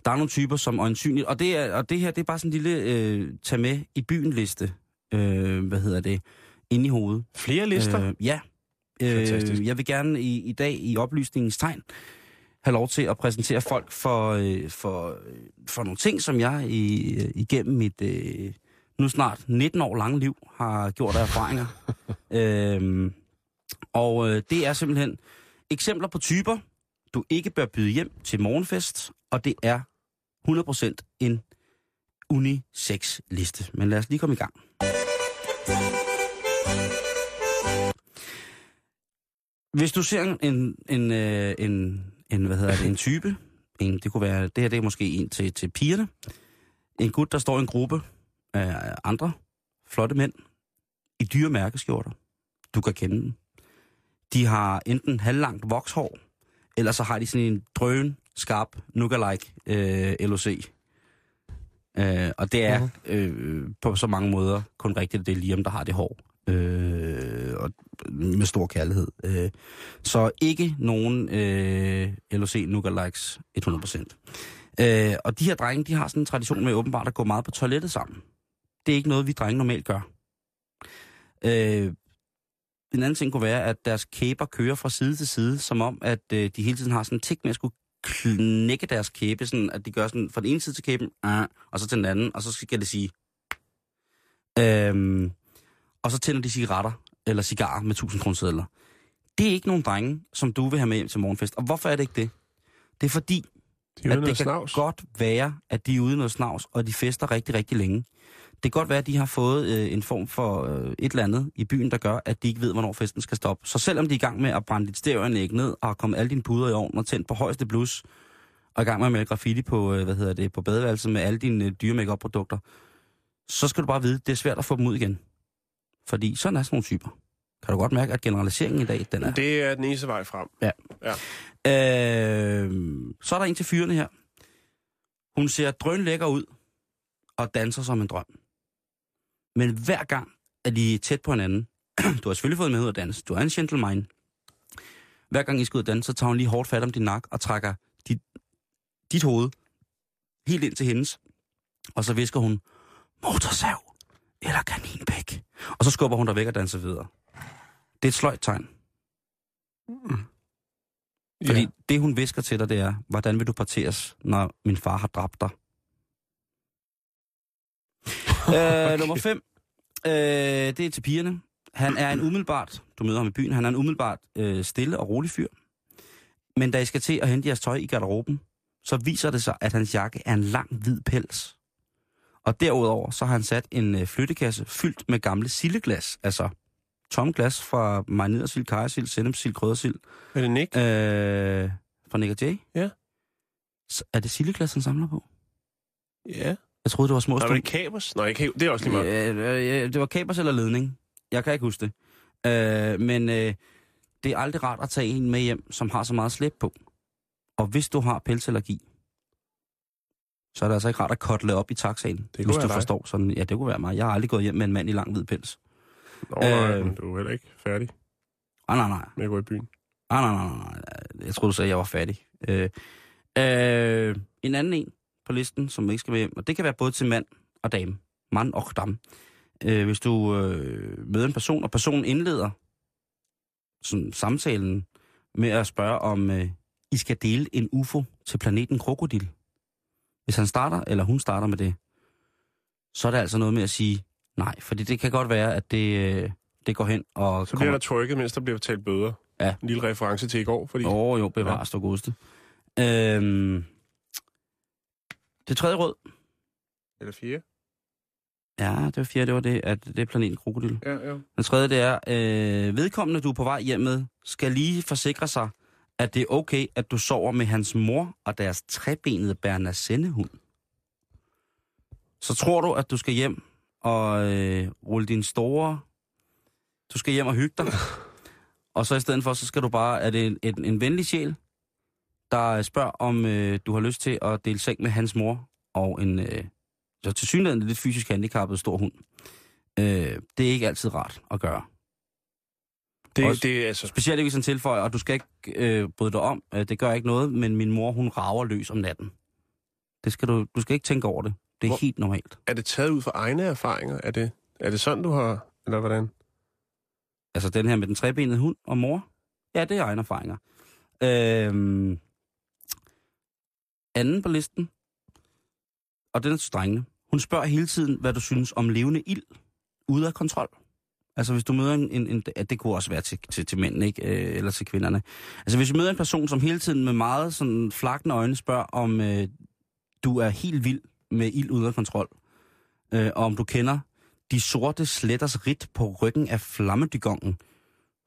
der er nogle typer, som øjensynligt... Og det, er, og det her, det er bare sådan en lille øh, tag med i byen-liste. Øh, hvad hedder det? Inde i hovedet. Flere lister? Øh, ja. Fantastisk. Øh, jeg vil gerne i, i dag i oplysningens tegn have lov til at præsentere folk for, øh, for, for nogle ting, som jeg i, øh, igennem mit øh, nu snart 19 år lange liv har gjort af erfaringer. øhm, og øh, det er simpelthen eksempler på typer, du ikke bør byde hjem til morgenfest, og det er 100% en unisex-liste. Men lad os lige komme i gang. Hvis du ser en, en, øh, en, en, hvad hedder det, en type, en, det kunne være, det her det er måske en til, til pigerne, en gut, der står i en gruppe af andre flotte mænd i dyre mærkeskjorter. Du kan kende dem. De har enten halvlangt vokshår, eller så har de sådan en drøn, skarp, nougat-like øh, LOC. Øh, og det er Mhm. øh, på så mange måder kun rigtigt, at det er Liam, der har det hår. Øh, og med stor kærlighed. Øh, så ikke nogen øh, LOC nougat-likes 100%. Øh, og de her drenge, de har sådan en tradition med åbenbart at gå meget på toilettet sammen. Det er ikke noget, vi drenge normalt gør. Øh, en anden ting kunne være, at deres kæber kører fra side til side, som om, at øh, de hele tiden har sådan en tik med at skulle knække deres kæbe, sådan at de gør sådan fra den ene side til kæben, ah, og så til den anden, og så skal det sige. Øh, og så tænder de cigaretter, eller cigarer med 1000 kroner Det er ikke nogen drenge, som du vil have med hjem til morgenfest. Og hvorfor er det ikke det? Det er fordi, De er at det kan snavs. godt være, at de er ude noget snavs, og de fester rigtig, rigtig længe. Det kan godt være, at de har fået øh, en form for øh, et eller andet i byen, der gør, at de ikke ved, hvornår festen skal stoppe. Så selvom de er i gang med at brænde dit stereoanlæg ned, og har kommet alle dine puder i ovnen og tændt på højeste blus, og er i gang med at male graffiti på, øh, hvad hedder det, på badeværelset med alle dine øh, dyre make produkter så skal du bare vide, det er svært at få dem ud igen. Fordi sådan er sådan nogle typer. Kan du godt mærke, at generaliseringen i dag, den er... Det er den eneste vej frem. Øh, så er der en til fyrene her. Hun ser drøn lækker ud og danser som en drøm. Men hver gang er de tæt på hinanden. du har selvfølgelig fået med ud at danse. Du er en gentleman. Hver gang I skal ud at danse, så tager hun lige hårdt fat om din nak og trækker dit, dit hoved helt ind til hendes. Og så visker hun, motorsav eller kaninpæk. Og så skubber hun dig væk og danser videre. Det er et sløjt tegn. Fordi Ja. det, hun visker til dig, det er, hvordan vil du parteres, når min far har dræbt dig? okay. øh, nummer fem, øh, det er til pigerne. Han er en umiddelbart, du møder ham i byen, han er en umiddelbart øh, stille og rolig fyr. Men da I skal til at hente jeres tøj i garderoben, så viser det sig, at hans jakke er en lang hvid pels. Og derudover så har han sat en øh, flyttekasse fyldt med gamle silleglas, altså tom glas fra marineret sild, kajsild, sennepsild, kryddersild, Er det Nick? Øh, fra Nick og Jay? Ja. Så er det silleglas, han samler på? Ja. Jeg troede, det var små Nå, var det Kapers? Nej, det er også lige meget. Øh, øh, det var kabers eller ledning. Jeg kan ikke huske det. Øh, men øh, det er aldrig rart at tage en med hjem, som har så meget slæb på. Og hvis du har pelsallergi, så er det altså ikke rart at kotle op i taxaen. kunne hvis du dig. forstår sådan. Ja, det kunne være mig. Jeg har aldrig gået hjem med en mand i lang hvid pels. Nå, nej, Øh. du er heller ikke færdig Ah, nej, nej. med at gå i byen. Nej, nej, nej, nej. nej. Jeg troede, du sagde, at jeg var færdig. Øh, øh, en anden en på listen, som ikke skal med hjem, og det kan være både til mand og dame. Mand og dam. Øh, hvis du øh, møder en person, og personen indleder sådan, samtalen med at spørge, om øh, I skal dele en UFO til planeten Krokodil. Hvis han starter, eller hun starter med det, så er det altså noget med at sige nej, fordi det kan godt være, at det, øh, det går hen og Så bliver der trykket, mens der bliver betalt bøder. Ja. En lille reference til i går, fordi... Åh, oh, jo, bevares du godeste. Øhm, det tredje råd. Eller fire. Ja, det var fjerde, det var det, at det er planeten krokodil. Ja, ja. Den tredje, det er, øh, vedkommende, du er på vej hjem med, skal lige forsikre sig, at det er okay, at du sover med hans mor og deres trebenede Bernasenne-hund. Så tror du, at du skal hjem og øh, rulle din store... Du skal hjem og hygge dig. og så i stedet for, så skal du bare... Er det en, en, en venlig sjæl, der spørger, om øh, du har lyst til at dele seng med hans mor og en... Øh, så til synligheden lidt fysisk handicappet stor hund. Øh, det er ikke altid rart at gøre. Det, Også- det er altså... Specielt ikke hvis han tilføjer, og du skal ikke øh, bryde dig om. Øh, det gør ikke noget, men min mor, hun rager løs om natten. Det skal du, du skal ikke tænke over det. Det er Hvor- helt normalt. Er det taget ud fra egne erfaringer? Er det, er det sådan, du har... Eller hvordan? Altså den her med den trebenede hund og mor. Ja, det er egne erfaringer. Øhm, anden på listen, og den er til drengene. Hun spørger hele tiden, hvad du synes om levende ild ude af kontrol. Altså hvis du møder en, en, en det kunne også være til, til, til mænd, ikke? Øh, eller til kvinderne. Altså hvis du møder en person, som hele tiden med meget sådan flakne øjne spørger, om øh, du er helt vild med ild ude af kontrol, øh, og om du kender de sorte sletters rit på ryggen af flammedygongen,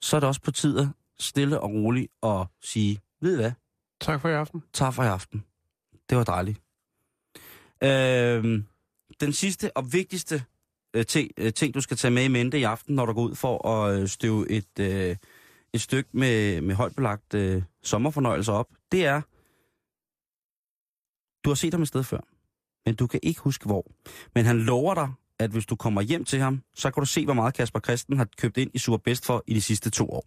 så er det også på tide stille og roligt at sige, ved I hvad, Tak for i aften. tak for i aften. Det var dejligt. Øh, den sidste og vigtigste øh, ting, øh, ting, du skal tage med i mente i aften, når du går ud for at øh, støve et, øh, et stykke med, med højt belagt øh, sommerfornøjelse op, det er, Du har set ham et sted før, men du kan ikke huske hvor. Men han lover dig, at hvis du kommer hjem til ham, så kan du se, hvor meget Kasper Christen har købt ind i Superbest for i de sidste to år.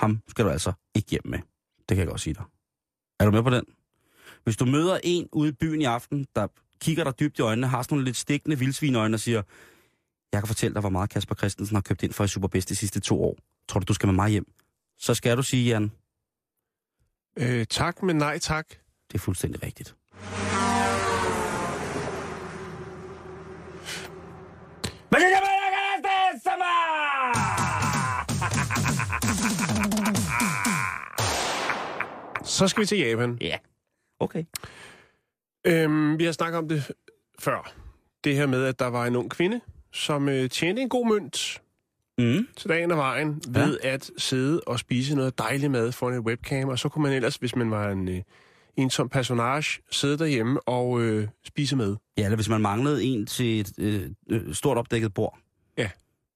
Ham skal du altså ikke hjem med. Det kan jeg godt sige dig. Er du med på den? Hvis du møder en ude i byen i aften, der kigger dig dybt i øjnene, har sådan nogle lidt stikkende vildsvinøjne og siger, jeg kan fortælle dig, hvor meget Kasper Christensen har købt ind for i Superbest de sidste to år. Tror du, du skal med mig hjem? Så skal du sige, Jan, Øh, tak, men nej tak. det er fuldstændig rigtigt. Så skal vi til Japan. Ja. Okay. Øhm, vi har snakket om det før. Det her med, at der var en ung kvinde, som øh, tjente en god mønt Mm. til dagen og vejen ved at sidde og spise noget dejlig mad foran et webcam. Og så kunne man ellers, hvis man var en øh, ensom personage, sidde derhjemme og øh, spise med. Ja, eller hvis man manglede en til et øh, øh, stort opdækket bord.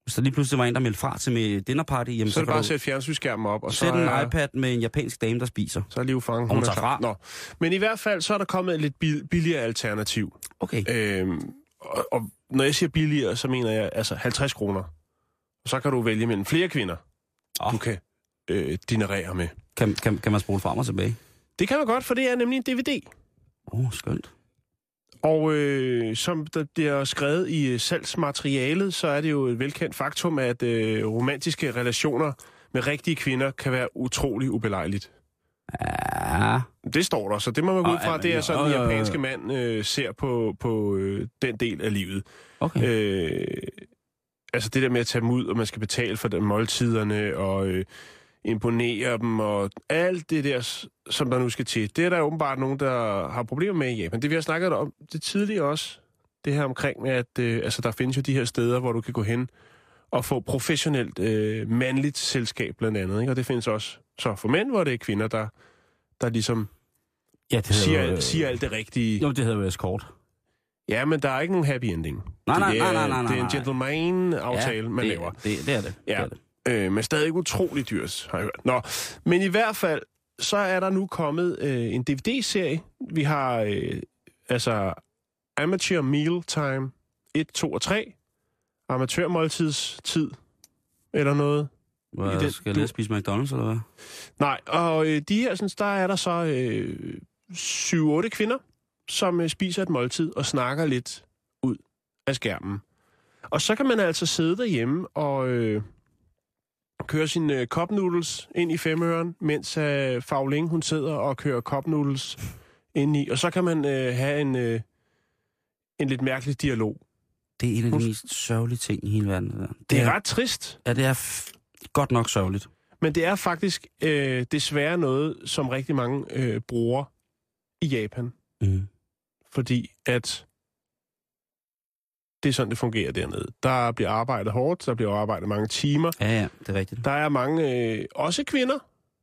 Hvis der lige pludselig var en, der meldte fra til med dinnerparty, jamen, Så, så, er det bare at sætte fjernsynsskærmen op, og så sætte en er, iPad med en japansk dame, der spiser. så er Liv Fang, hun hun er tager fra. Nå. Men i hvert fald, så er der kommet et lidt bil- billigere alternativ. Okay. Øhm, og, og når jeg siger billigere, så mener jeg altså 50 kroner. Og så kan du vælge mellem flere kvinder, Åh. du kan øh, dinerere med. Kan, kan, kan man spole frem og tilbage? Det kan man godt, for det er nemlig en DVD. Åh, oh, skønt. Og øh, som der bliver skrevet i øh, salgsmaterialet, så er det jo et velkendt faktum, at øh, romantiske relationer med rigtige kvinder kan være utrolig ubelejligt. Ja. Det står der, så det må man gå ud fra. Det er sådan, den japanske mand øh, ser på, på øh, den del af livet. Okay. Øh, altså det der med at tage dem ud, og man skal betale for dem måltiderne, og øh, imponere dem, og alt det der, som der nu skal til. Det er der åbenbart nogen, der har problemer med i Japan. Det vi har snakket om det tidligere også, det her omkring med, at øh, altså, der findes jo de her steder, hvor du kan gå hen og få professionelt øh, mandligt selskab blandt andet. Ikke? Og det findes også så for mænd, hvor det er kvinder, der, der ligesom ja, det siger, øh, siger alt det rigtige. Jo, det hedder jo escort. Ja, men der er ikke nogen happy ending. Nej, nej, det er, nej, nej, nej, Det er en nej. gentleman-aftale, man det, laver. Det, det er det. Ja. Det er det. Øh, men stadig utrolig dyrt, har jeg hørt. Nå, men i hvert fald, så er der nu kommet øh, en DVD-serie. Vi har øh, altså Amateur Meal Time 1, 2 og 3. Amatørmåltidstid eller noget. Hvad, den- skal jeg du- spise McDonald's, eller hvad? Nej, og øh, de her, sådan, der er der så øh, 7-8 kvinder, som øh, spiser et måltid og snakker lidt ud af skærmen. Og så kan man altså sidde derhjemme og øh, køre sin øh, cup noodles ind i femøren, mens øh, Fagling hun sidder og kører cup noodles ind i. Og så kan man øh, have en, øh, en lidt mærkelig dialog. Det er en af de mest sørgelige ting i hele verden. Det, der. Det er ret trist, Ja, det er f- godt nok sørgeligt. men det er faktisk øh, desværre noget, som rigtig mange øh, bruger i Japan. Mm. fordi at det er sådan, det fungerer dernede. Der bliver arbejdet hårdt, der bliver arbejdet mange timer. Ja, ja, det er rigtigt. Der er mange, øh, også kvinder,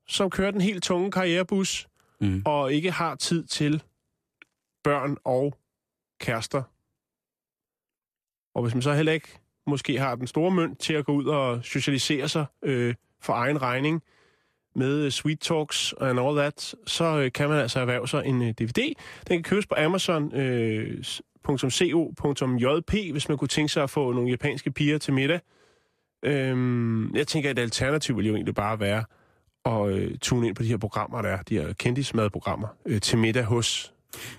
som kører den helt tunge karrierebus, Mm. og ikke har tid til børn og kærester. Og hvis man så heller ikke måske har den store mønt til at gå ud og socialisere sig øh, for egen regning med øh, sweet talks and all that, så øh, kan man altså erhverve sig en øh, DVD. Den kan købes på Amazon. Øh, .co.jp, hvis man kunne tænke sig at få nogle japanske piger til middag. Øhm, jeg tænker, at et alternativ ville jo egentlig bare være at øh, tune ind på de her programmer, der er, de her kendismadprogrammer, øh, til middag hos.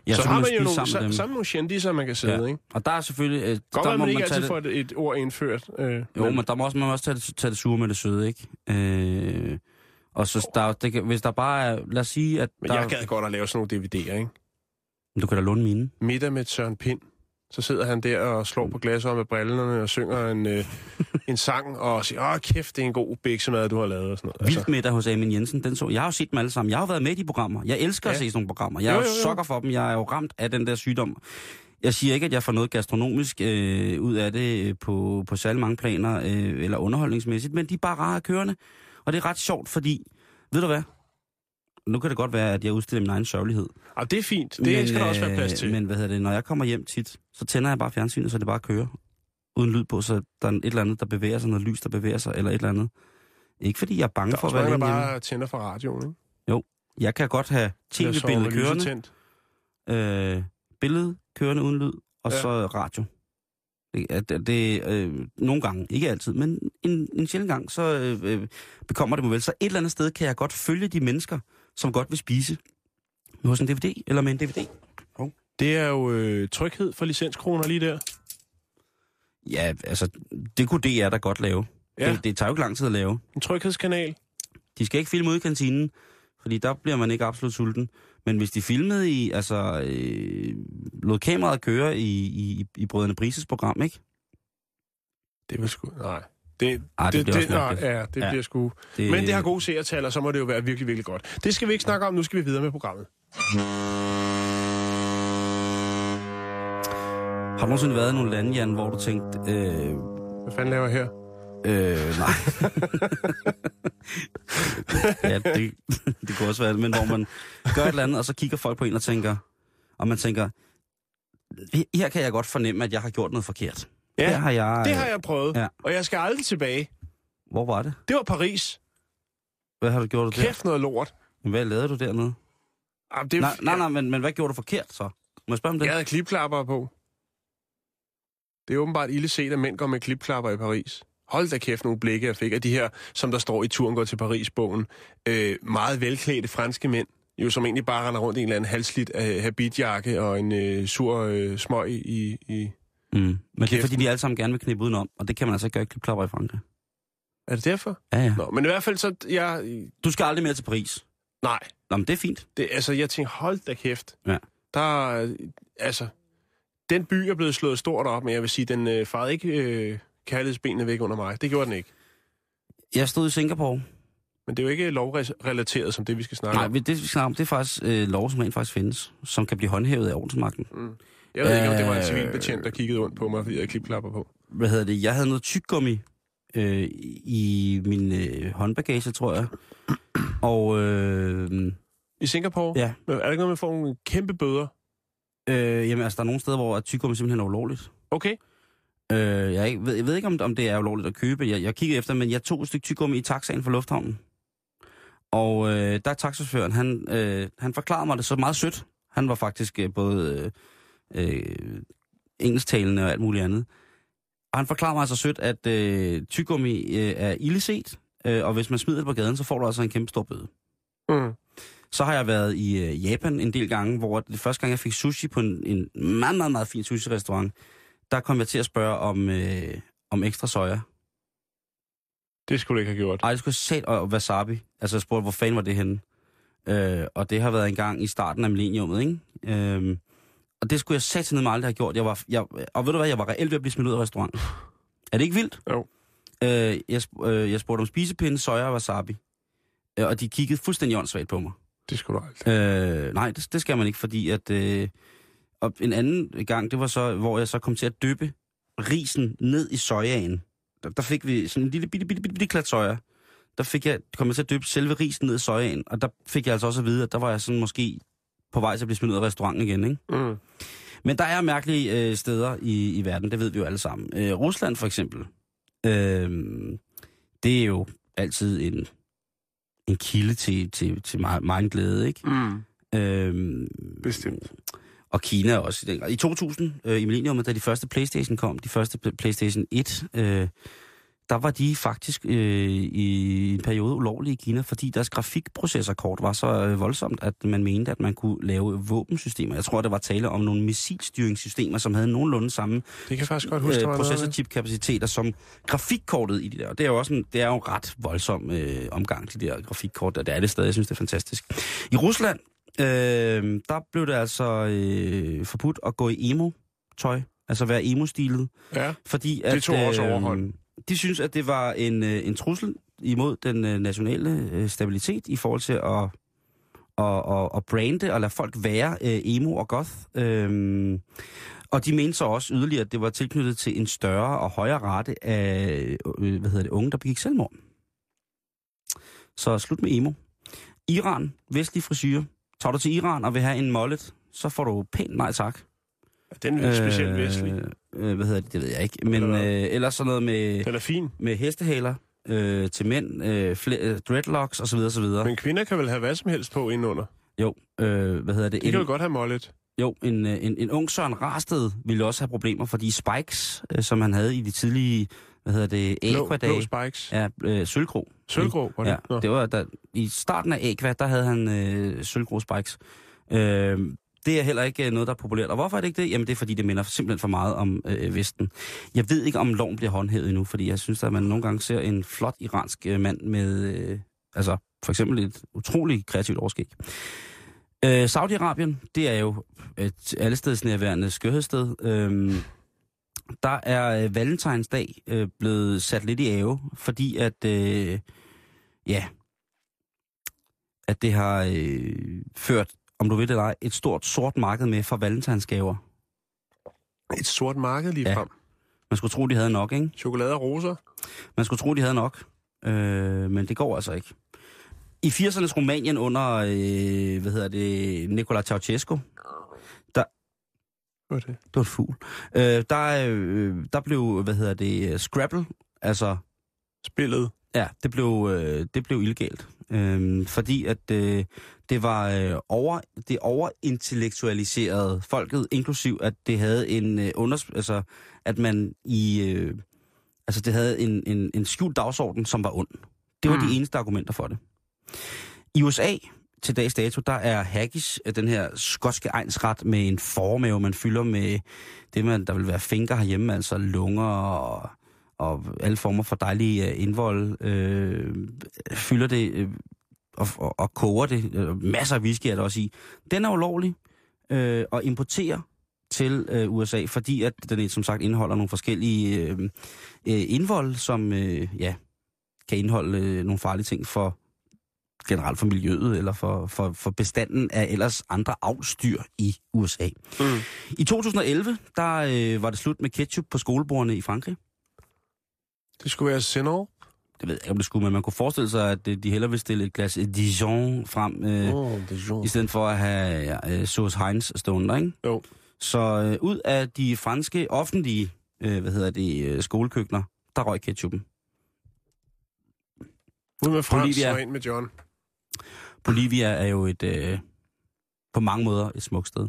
Ja, så, kan har man jo nogle, sammen så, sammen med nogle kendiser, man kan sidde, Ja. ikke? Og der er selvfølgelig... Øh, Godt, der at må man ikke tage altid det- får et, et ord indført. Øh, Jo, men der må også, man må også tage det, tage det sure med det søde, ikke? Øh, og så der, det hvis der bare er... Lad os sige, at men der... jeg gad godt at lave sådan nogle DVD'er, ikke? Du kan da låne mine. Middag med Søren Pind. Så sidder han der og slår på glasset med brillerne og synger en, øh, en sang og siger, åh kæft, det er en god biksemad, du har lavet og sådan noget. Vildt middag hos Amin Jensen, den så. Jeg har jo set dem alle sammen. Jeg har jo været med i de programmer. Jeg elsker ja. at se sådan nogle programmer. Jeg er Jo, jo, jo, jo. sokker for dem. Jeg er jo ramt af den der sygdom. Jeg siger ikke, at jeg får noget gastronomisk øh, ud af det øh, på, på særlig mange planer, øh, eller underholdningsmæssigt, men de er bare rare kørende. Og det er ret sjovt, fordi, ved du hvad? Nu kan det godt være, at jeg udstiller min egen sørgelighed. Og det er fint. Det men, skal der også være plads øh, til. Men, hvad hedder det, når jeg kommer hjem tit, så tænder jeg bare fjernsynet, så det bare kører. Uden lyd på, så der er et eller andet, der bevæger sig, noget lys, der bevæger sig, eller et eller andet. Ikke fordi jeg er bange der er for at være alene hjemme. bare tænder for radioen, ikke? Jeg kan godt have tv-billedet kørende, tændt. øh, billede kørende uden lyd, og Ja. ja. så radio. Det, det, det øh, nogle gange, ikke altid, men en, en sjældent gang, så øh, øh, bekommer det mig vel. Så et eller andet sted kan jeg godt følge de mennesker, som godt vil spise hos en DVD eller med en DVD. Det er jo øh, tryghed for licenskroner lige der. Ja, altså, det kunne DR da godt lave. Ja. Det, det tager jo ikke lang tid at lave. En tryghedskanal. De skal ikke filme ude i kantinen, fordi der bliver man ikke absolut sulten. Men hvis de filmede i, altså, øh, lod kameraet køre i, i, i Brødrene Brises program, ikke? Det vil sgu... Nej. Det, Ej, det bliver også nej, mærkeligt. ja, det Ja. bliver sgu... Det, Men det har gode seertal, og så må det jo være virkelig, virkelig godt. Det skal vi ikke snakke om, nu skal vi videre med programmet. Har du nogensinde været i nogle lande, Jan, hvor du tænkte, øh, Hvad fanden laver jeg her? øh, nej. ja, det, det kunne også være det, men hvor man gør et eller andet, og så kigger folk på en og tænker, og man tænker, her kan jeg godt fornemme, at jeg har gjort noget forkert. Ja, her har jeg, Det har jeg prøvet, Ja. og jeg skal aldrig tilbage. Hvor var det? Det var Paris. Hvad har du gjort der? Kæft noget lort. Hvad lavede du dernede? Jamen, det, Nej, nej, nej men, men hvad gjorde du forkert så? Må jeg spørge om det? Jeg havde klipklapper på. Det er åbenbart ille set, at mænd går med klipklapper i Paris. Hold da kæft nogle blikke, jeg fik af de her, som der står i turen går til Paris-bogen. Øh, meget velklædte franske mænd, jo som egentlig bare render rundt i en eller anden halslidt øh, habitjakke og en øh, sur øh, smøg i, i... Mm. Men det er Kæft. fordi, de alle sammen gerne vil knippe udenom, og det kan man altså ikke gøre i klipklapper i Frankrig. Er det derfor? Ja, ja. Nå, men i hvert fald så... Jeg, Du skal aldrig mere til Paris. nej, Nå, men det er fint. det, altså jeg tænkte, hold da kæft. Ja. Der, er, altså, den by er blevet slået stort op, men jeg vil sige, den øh, farede ikke øh, kærlighedsbenene væk under mig. Det gjorde den ikke. Jeg stod i Singapore. Men det er jo ikke lovrelateret som det, vi skal snakke Nej, om. det vi skal snakke om, det er faktisk øh, lov, som rent faktisk findes, som kan blive håndhævet af ordensmagten. Mm. Jeg ved ikke, om det var en Øh, civilbetjent, der kiggede rundt på mig, fordi jeg klipklapper på. Hvad hedder det? Jeg havde noget tyggegummi øh, i min øh, håndbagage, tror jeg. Og øh, I Singapore? ja, Er der ikke noget, man får nogle kæmpe bøder? øh, jamen, altså, der er nogle steder, hvor at tyggegummi simpelthen er ulovligt. Okay. Øh, jeg, ved, jeg ved ikke, om, om det er ulovligt at købe. Jeg, jeg kiggede efter, men jeg tog et stykke tyggegummi i taxaen fra lufthavnen. Og øh, der er taxachaufføren, han, øh, han forklarede mig det så meget sødt. Han var faktisk øh, både øh, engelsktalende og alt muligt andet. Og han forklarede mig så sødt, at øh, tyggegummi øh, er illeset, øh, og hvis man smider det på gaden, så får du altså en kæmpe stor bøde. Mm. Så har jeg været i øh, Japan en del gange, hvor det første gang, jeg fik sushi på en, en meget, meget, meget fin sushi-restaurant, der kom jeg til at spørge om, øh, om ekstra soja. Det skulle du ikke have gjort. Ej, det skulle jeg og wasabi. Altså, jeg spurgte, hvor fanden var det henne? Øh, og det har været en gang i starten af millenniumet, ikke? Øh, og det skulle jeg satse ned med aldrig have gjort. Jeg var, jeg, og ved du hvad, jeg var reelt ved at blive smidt ud af restauranten. Er det ikke vildt? Jo. Øh, jeg, øh, jeg spurgte om spisepinde, soja og wasabi. Øh, og de kiggede fuldstændig åndssvagt på mig. Det skulle du aldrig. Øh, nej, det, det skal man ikke, fordi at... Øh, og en anden gang, det var så, hvor jeg så kom til at dyppe risen ned i sojaen. Der, der fik vi sådan en lille bitte, bitte, bitte, bitte klat soja. Der fik jeg, kom jeg til at dyppe selve risen ned i sojaen, og der fik jeg altså også at vide, at der var jeg sådan måske på vej til at blive smidt ud af restauranten igen, ikke? Mm. Men der er mærkelige øh, steder i, i verden, det ved vi jo alle sammen. Øh, Rusland for eksempel, øh, det er jo altid en, en kilde til, til, til meget, meget glæde, ikke? Mm. Øh, Bestemt. og Kina også. i den grad. I 2000, øh, i millenniumet, da de første Playstation kom, de første Pl- Playstation 1, øh, der var de faktisk øh, i en periode ulovlige i Kina, fordi deres grafikprocessorkort var så øh, voldsomt, at man mente, at man kunne lave våbensystemer. Jeg tror, der var tale om nogle missilstyringssystemer, som havde nogenlunde samme Det kan faktisk godt huske, øh, processorchip-kapaciteter som grafikkortet i de der. Og det er jo også en, det er jo en ret voldsom øh, omgang til de der grafikkort, og det er det stadig. Jeg synes, det er fantastisk. I Rusland, øh, der blev det altså øh, forbudt at gå i emo-tøj, altså være emo-stilet, Ja, fordi at... Det tog også overhånd. De synes, at det var en, øh, en trussel imod den øh, nationale øh, stabilitet i forhold til at, at, at, at brande og lade folk være øh, emo og goth. Øhm, og de mente så også yderligere, at det var tilknyttet til en større og højere rate af øh, hvad hedder det, unge, der begik selvmord. Så slut med emo. Iran, vestlig frisyr. Tager du til Iran og vil have en mollet, så får du pænt nej tak. den er specielt vestlig. Øh, hvad hedder det, det ved jeg ikke. Men øh, ellers sådan noget med, Den er fin. med hestehaler øh, til mænd, øh, fle, øh, dreadlocks osv. osv. Men kvinder kan vel have hvad som helst på indenunder. Jo, øh, hvad hedder det? De kan jo godt have mollet. Jo, en, øh, en, en ung Søren Rasted ville også have problemer, fordi Spikes, øh, som han havde i de tidlige, hvad hedder det, Blå, Aqua-dage, blå spikes. ja, øh, sølvgrå. Sølvgrå, var det? Ja, Nå. det var der, i starten af Aqua, der havde han øh, sølvgrå Spikes. Øh, det er heller ikke øh, noget, der er populært. Og hvorfor er det ikke det? Jamen det er, fordi det minder simpelthen for meget om øh, øh, Vesten. Jeg ved ikke, om loven bliver håndhævet endnu, fordi jeg synes, at man nogle gange ser en flot iransk øh, mand med, øh, altså for eksempel et utroligt kreativt overskæg. Øh, Saudi-Arabien, det er jo et allestedsnærværende skørhedssted. Øh, der er øh, valentinsdag øh, blevet sat lidt i ave, fordi at, øh, ja, at det har øh, ført, om du ved det eller ej, et stort sort marked med for valentinsgaver. Et sort marked lige Ja. frem. Man skulle tro, de havde nok, ikke? Chokolade og roser. Man skulle tro, de havde nok, øh, men det går altså ikke. I 80'ernes Rumænien under, øh, hvad hedder det, Nicola Ceausescu, Hvad er det? det var et fugl, øh, der, øh, der blev, hvad hedder det, Scrabble, altså Spillet. Ja, det blev, øh, det blev illegalt. Øhm, fordi at øh, det var øh, over, det overintellektualiserede folket, inklusiv at det havde en øh, unders, altså at man i, øh, altså det havde en, en, en skjult dagsorden, som var ond. Det var mm. de eneste argumenter for det. I USA, til dags dato, der er haggis, øh, den her skotske egensret med en formave, man fylder med det, man, der vil være finger herhjemme, altså lunger og, og alle former for dejlige øh, indvold, øh, fylder det øh, og, og, og koger det. Øh, masser af whisky er der også i. Den er ulovlig øh, at importere til øh, USA, fordi at den som sagt indeholder nogle forskellige øh, øh, indvold, som øh, ja, kan indeholde øh, nogle farlige ting for generelt for miljøet eller for, for, for bestanden af ellers andre avlsdyr i USA. Mm. I 2011, der øh, var det slut med ketchup på skolebordene i Frankrig. Det skulle være Senor. Det ved jeg ikke, om det skulle, men man kunne forestille sig, at øh, de hellere ville stille et glas Dijon frem, øh, oh, jo. i stedet for at have ja, øh, sauce Heinz stående ikke? Jo. Så øh, ud af de franske offentlige, øh, hvad hedder det, øh, skolekøkkener, der røg ketchupen. Ud med Frans Bolivia. og ind med John. Bolivia er jo et, øh, på mange måder et smukt sted.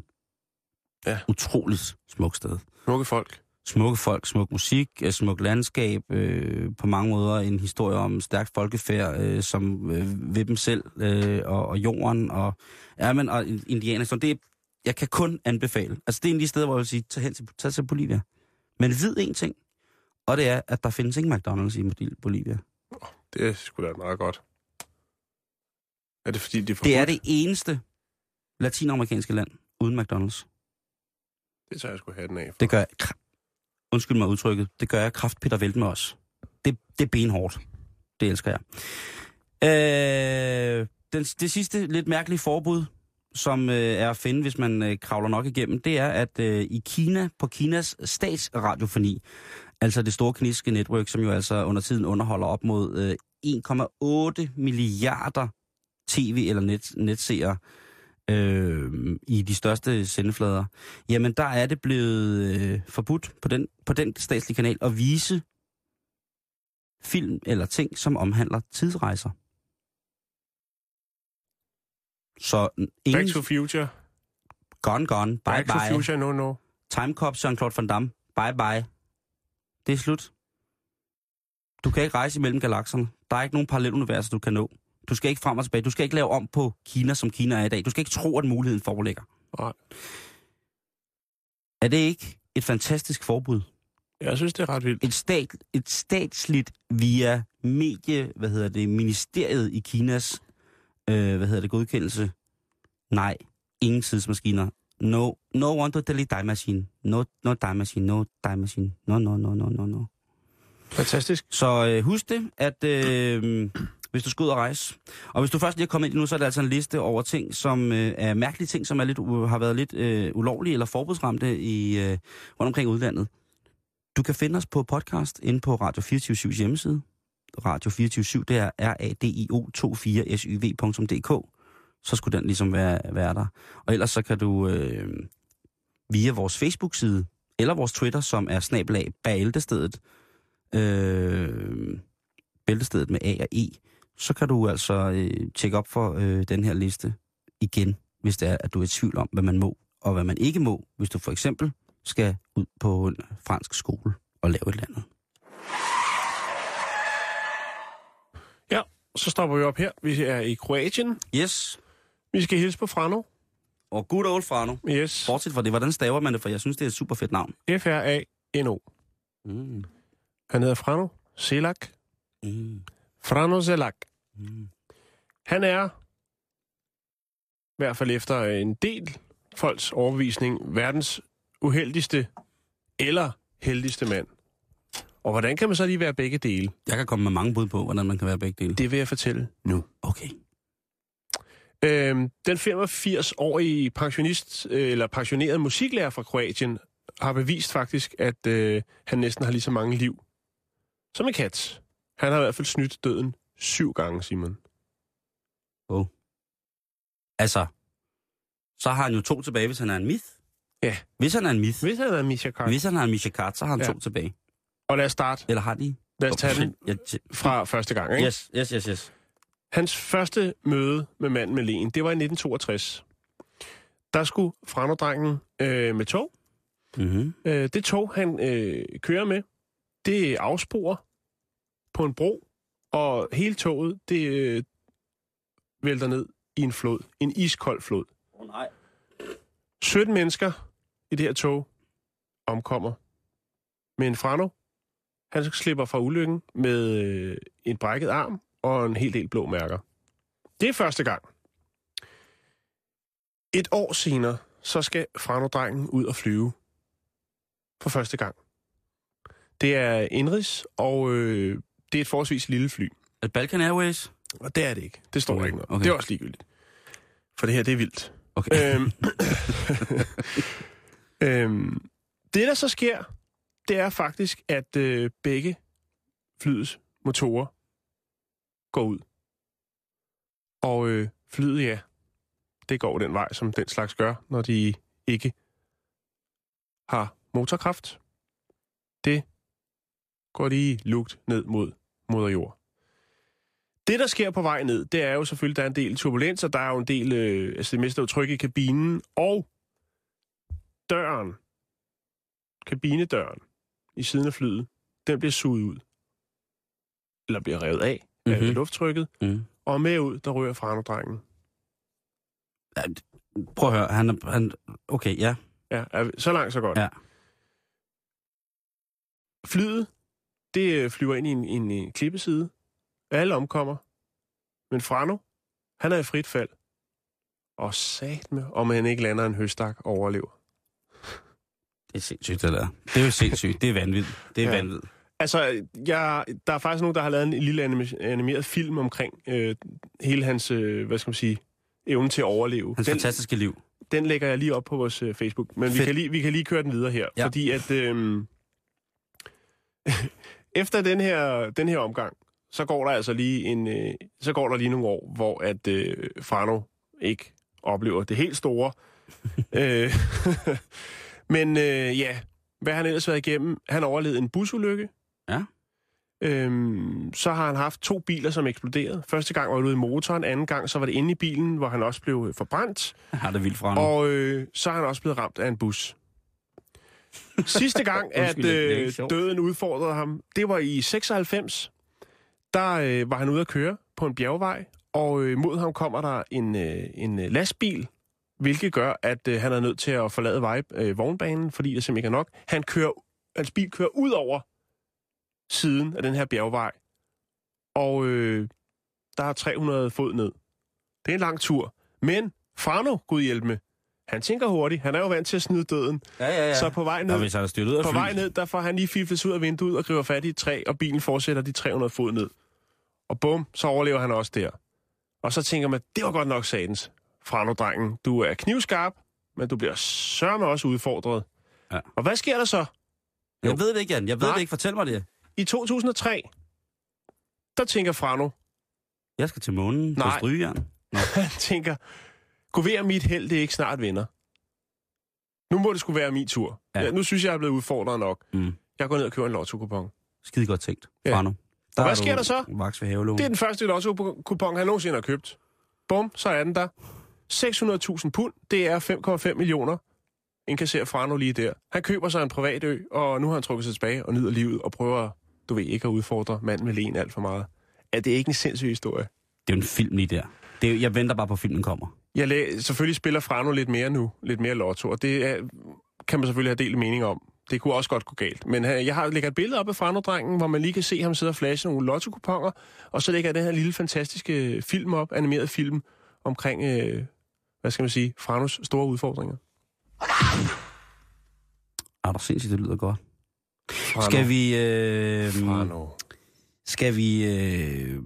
Ja. Utroligt smukt sted. Smukke folk. Smukke folk, smuk musik, øh, smuk landskab, øh, på mange måder en historie om stærkt folkefærd, øh, som øh, ved dem selv øh, og, og jorden og ja, men, og indianer. Så det jeg kan kun anbefale. Altså det er en af de steder, hvor jeg vil sige, tag hen til, tag til Bolivia. Men vid en ting, og det er, at der findes ikke McDonald's i Bolivia. Det skulle da meget godt. Er det fordi, det er forbudt? Det er det eneste latinamerikanske land uden McDonald's. Det tager jeg sgu hatten af for. Det gør jeg... Undskyld mig udtrykket. Det gør jeg kraft Peter Velt med os. Det, det er benhårdt. Det elsker jeg. Øh, den, det sidste lidt mærkelige forbud, som øh, er at finde, hvis man øh, kravler nok igennem, det er, at øh, i Kina, på Kinas statsradiofoni, altså det store kinesiske netværk, som jo altså under tiden underholder op mod øh, 1,8 milliarder tv- eller net, netseere øh, i de største sendeflader, jamen der er det blevet øh, forbudt på den, på den statslige kanal at vise film eller ting, som omhandler tidsrejser. Så ingen... Back to Future. Gone, gone. Bye, Back to bye. Future, no, no. Time Cop, Jean-Claude Van Damme. Bye, bye. Det er slut. Du kan ikke rejse imellem galakserne. Der er ikke nogen paralleluniverser, du kan nå. Du skal ikke frem og tilbage. Du skal ikke lave om på Kina, som Kina er i dag. Du skal ikke tro, at muligheden foreligger. Nej. Er det ikke et fantastisk forbud? Jeg synes, det er ret vildt. Et, stat, et statsligt via medie, hvad hedder det, ministeriet i Kinas, øh, hvad hedder det, godkendelse. Nej, ingen tidsmaskiner. No, no one to delete time machine. No, no time machine, no time machine. No, no, no, no, no, no. Fantastisk. Så øh, husk det, at øh, hvis du skal ud og rejse, og hvis du først lige er kommet ind nu, så er det altså en liste over ting, som øh, er mærkelige ting, som er lidt, uh, har været lidt øh, ulovlige eller forbudsramte i, øh, rundt omkring i udlandet. Du kan finde os på podcast inde på Radio 24 hjemmeside. Radio 24 det er radio24syv.dk. Så skulle den ligesom være, være der. Og ellers så kan du øh, via vores Facebook-side, eller vores Twitter, som er snabelag bæltestedet, øh, bæltestedet med A og E, så kan du altså øh, tjekke op for øh, den her liste igen, hvis det er, at du er i tvivl om, hvad man må og hvad man ikke må, hvis du for eksempel skal ud på en fransk skole og lave et eller andet. Ja, så stopper vi op her. Vi er i Kroatien. Yes. Vi skal hilse på Frano. Og good old Frano. Yes. Bortset fra det, hvordan staver man det, for jeg synes, det er et super fedt navn. F-R-A-N-O. Mm. Han hedder Frano Selak. Mm. Frano Selak. Mm. Han er, i hvert fald efter en del folks overbevisning, verdens uheldigste eller heldigste mand. Og hvordan kan man så lige være begge dele? Jeg kan komme med mange bud på, hvordan man kan være begge dele. Det vil jeg fortælle nu. Okay. Øhm, den 85-årige pensionist, øh, eller pensionerede musiklærer fra Kroatien har bevist faktisk, at øh, han næsten har lige så mange liv som en kat. Han har i hvert fald snydt døden syv gange, Simon. Altså, så har han jo to tilbage, hvis han er en myth. Ja. Hvis han er en myth. Hvis han er Misha Kart. Hvis han har en Misha Kart, så har han Ja. to tilbage. Og lad os starte. Eller har de? Lad os tage den fra første gang. Ikke? yes, yes, yes, yes. Hans første møde med manden med len, det var i 1962. Der skulle Frano-drengen øh, med tog. Mm-hmm. Øh, det tog, han øh, kører med, det afsporer på en bro, og hele toget, det øh, vælter ned i en flod. En iskold flod. Oh, nej. 17 mennesker i det her tog omkommer. Men Frano, han slipper fra ulykken med øh, en brækket arm og en hel del blå mærker. Det er første gang. Et år senere, så skal Frano-drengen ud og flyve. For første gang. Det er indrigs, og øh, det er et forholdsvis lille fly. Er det Balkan Airways? Og det er det ikke. Det står Okay, ikke noget. okay. Det er også ligegyldigt. For det her, det er vildt. Okay. Øhm, øhm, det, der så sker, det er faktisk, at øh, begge flyets motorer går ud. Og øh, flyet, ja, det går den vej, som den slags gør, når de ikke har motorkraft. Det går de lugt ned mod moder jord. Det, der sker på vej ned, det er jo selvfølgelig, der er en del turbulens, og der er jo en del, øh, altså det meste er jo tryk i kabinen, og døren, kabinedøren i siden af flyet, den bliver suget ud. Eller bliver revet af mm-hmm. af Mhm. lufttrykket, Mm. og med ud, der rører Frano-drengen. Ja, prøv at høre, han, er- han, okay, ja. Ja, så langt, så godt. Ja. Flyet, det øh, flyver ind i en, en, en klippeside. Alle omkommer. Men Frano, han er i frit fald. Og sat med, om han ikke lander en høstak og overlever. Det er sindssygt, det der. Det er jo sindssygt. Det er vanvittigt. Det er Ja. vanvittigt. Altså, jeg, der er faktisk nogen, der har lavet en lille animeret film omkring øh, hele hans, øh, hvad skal man sige, evne til at overleve. Hans den, fantastiske liv. den lægger jeg lige op på vores øh, Facebook. Men vi kan, lige, vi kan lige køre den videre her. Ja. Fordi at øh, efter den her, den her omgang, så går der altså lige en, øh, så går der lige nogle år, hvor at øh, Frano ikke oplever det helt store. øh, men øh, ja, hvad han ellers været igennem? Han overlevede en busulykke. Ja. Øhm, så har han haft to biler, som eksploderede. Første gang var det ude i motoren, anden gang så var det inde i bilen, hvor han også blev forbrændt. Har det vildt fra. Og øh, så er han også blevet ramt af en bus. Sidste gang, at øh, døden udfordrede ham, det var i 96. Der øh, var han ude at køre på en bjergvej, og øh, mod ham kommer der en, øh, en øh, lastbil, hvilket gør, at øh, han er nødt til at forlade vej, øh, vognbanen, fordi det simpelthen ikke er nok. Han kører, hans bil kører ud over siden af den her bjergvej, og øh, der er 300 fod ned. Det er en lang tur. Men Frano, Gud hjælp med, han tænker hurtigt. Han er jo vant til at snyde døden. Ja, ja, ja. Så på vej Nå, ned, hvis han er ud af på fly. vej ned, der får han lige fiflet ud af vinduet og griber fat i et træ, og bilen fortsætter de 300 fod ned. Og bum, så overlever han også der. Og så tænker man, det var godt nok satans. Frano-drengen, du er knivskarp, men du bliver sørme også udfordret. Ja. Og hvad sker der så? Jeg ved det ikke, Jan. Jeg ved Nej. det ikke. Fortæl mig det. I 2003, der tænker Frano, Jeg skal til månen på Nej. strygejern. han tænker, gå ved at mit held, det ikke snart venner. Nu må det skulle være min tur. Ja. Ja. Nu synes jeg, jeg er blevet udfordret nok. Mm. Jeg går ned og køber en lotto-kupon. Skide godt tænkt. Ja. Frano. hvad er sker du der så? Vaks ved havelån. Det er den første lotto-kupon, han nogensinde har købt. Bum, så er den der. 600.000 pund, det er 5,5 millioner indkasserer Frano lige der. Han køber sig en privat ø, og nu har han trukket sig tilbage og nyder livet og prøver, du ved, ikke at udfordre manden med len alt for meget. Er det ikke en sindssyg historie? Det er jo en film lige der. Det er, jeg venter bare på, at filmen kommer. Jeg læ- selvfølgelig spiller Frano lidt mere nu, lidt mere lotto, og det er, kan man selvfølgelig have delt mening om. Det kunne også godt gå galt. Men øh, jeg har lægger et billede op af Frano-drengen, hvor man lige kan se ham sidde og flashe nogle lotto og så lægger jeg den her lille fantastiske film op, animeret film, omkring, øh, hvad skal man sige, Franos store udfordringer. Ah, der er sindssygt, det lyder godt. Frano. Skal vi, øh, Frano. skal vi øh,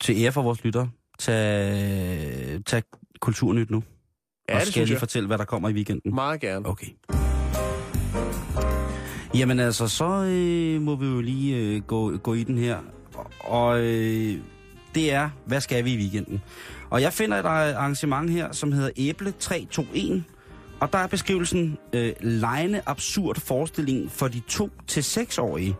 til ære for vores lytter tage, tage kulturnyt nu? Ja, og det skal jeg lige jeg. fortælle, hvad der kommer i weekenden? Meget gerne. Okay. Jamen altså, så øh, må vi jo lige øh, gå, gå i den her. Og, og øh, det er, hvad skal vi i weekenden? Og jeg finder et arrangement her, som hedder Æble 321. Og der er beskrivelsen øh, lejende absurd forestilling for de 2-6-årige.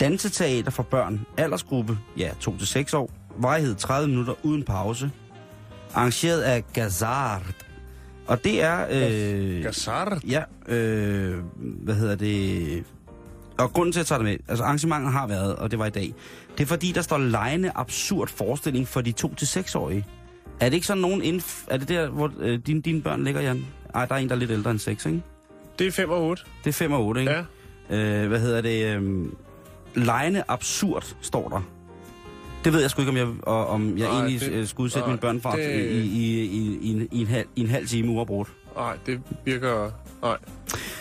Danseteater for børn, aldersgruppe, ja, 2-6 år. Varighed 30 minutter uden pause. Arrangeret af Gazard. Og det er... Øh, Gassar. Ja, øh, hvad hedder det... Og grunden til, at jeg tager det med, altså arrangementet har været, og det var i dag, det er fordi, der står lejende absurd forestilling for de 2-6-årige. Er det ikke sådan nogen inden... Er det der, hvor øh, dine, dine børn ligger, Jan? Ej, der er en, der er lidt ældre end 6, ikke? Det er 5 og 8. Det er 5 og 8, ikke? Ja. Øh, hvad hedder det? Øh, lejende absurd, står der. Det ved jeg sgu ikke, om jeg, og, om jeg Nej, egentlig det- det, skulle udsætte nej, mine børn for det- i, i, i, i, en, i, en halv, i en halv time uafbrudt. Nej, det virker... Nej.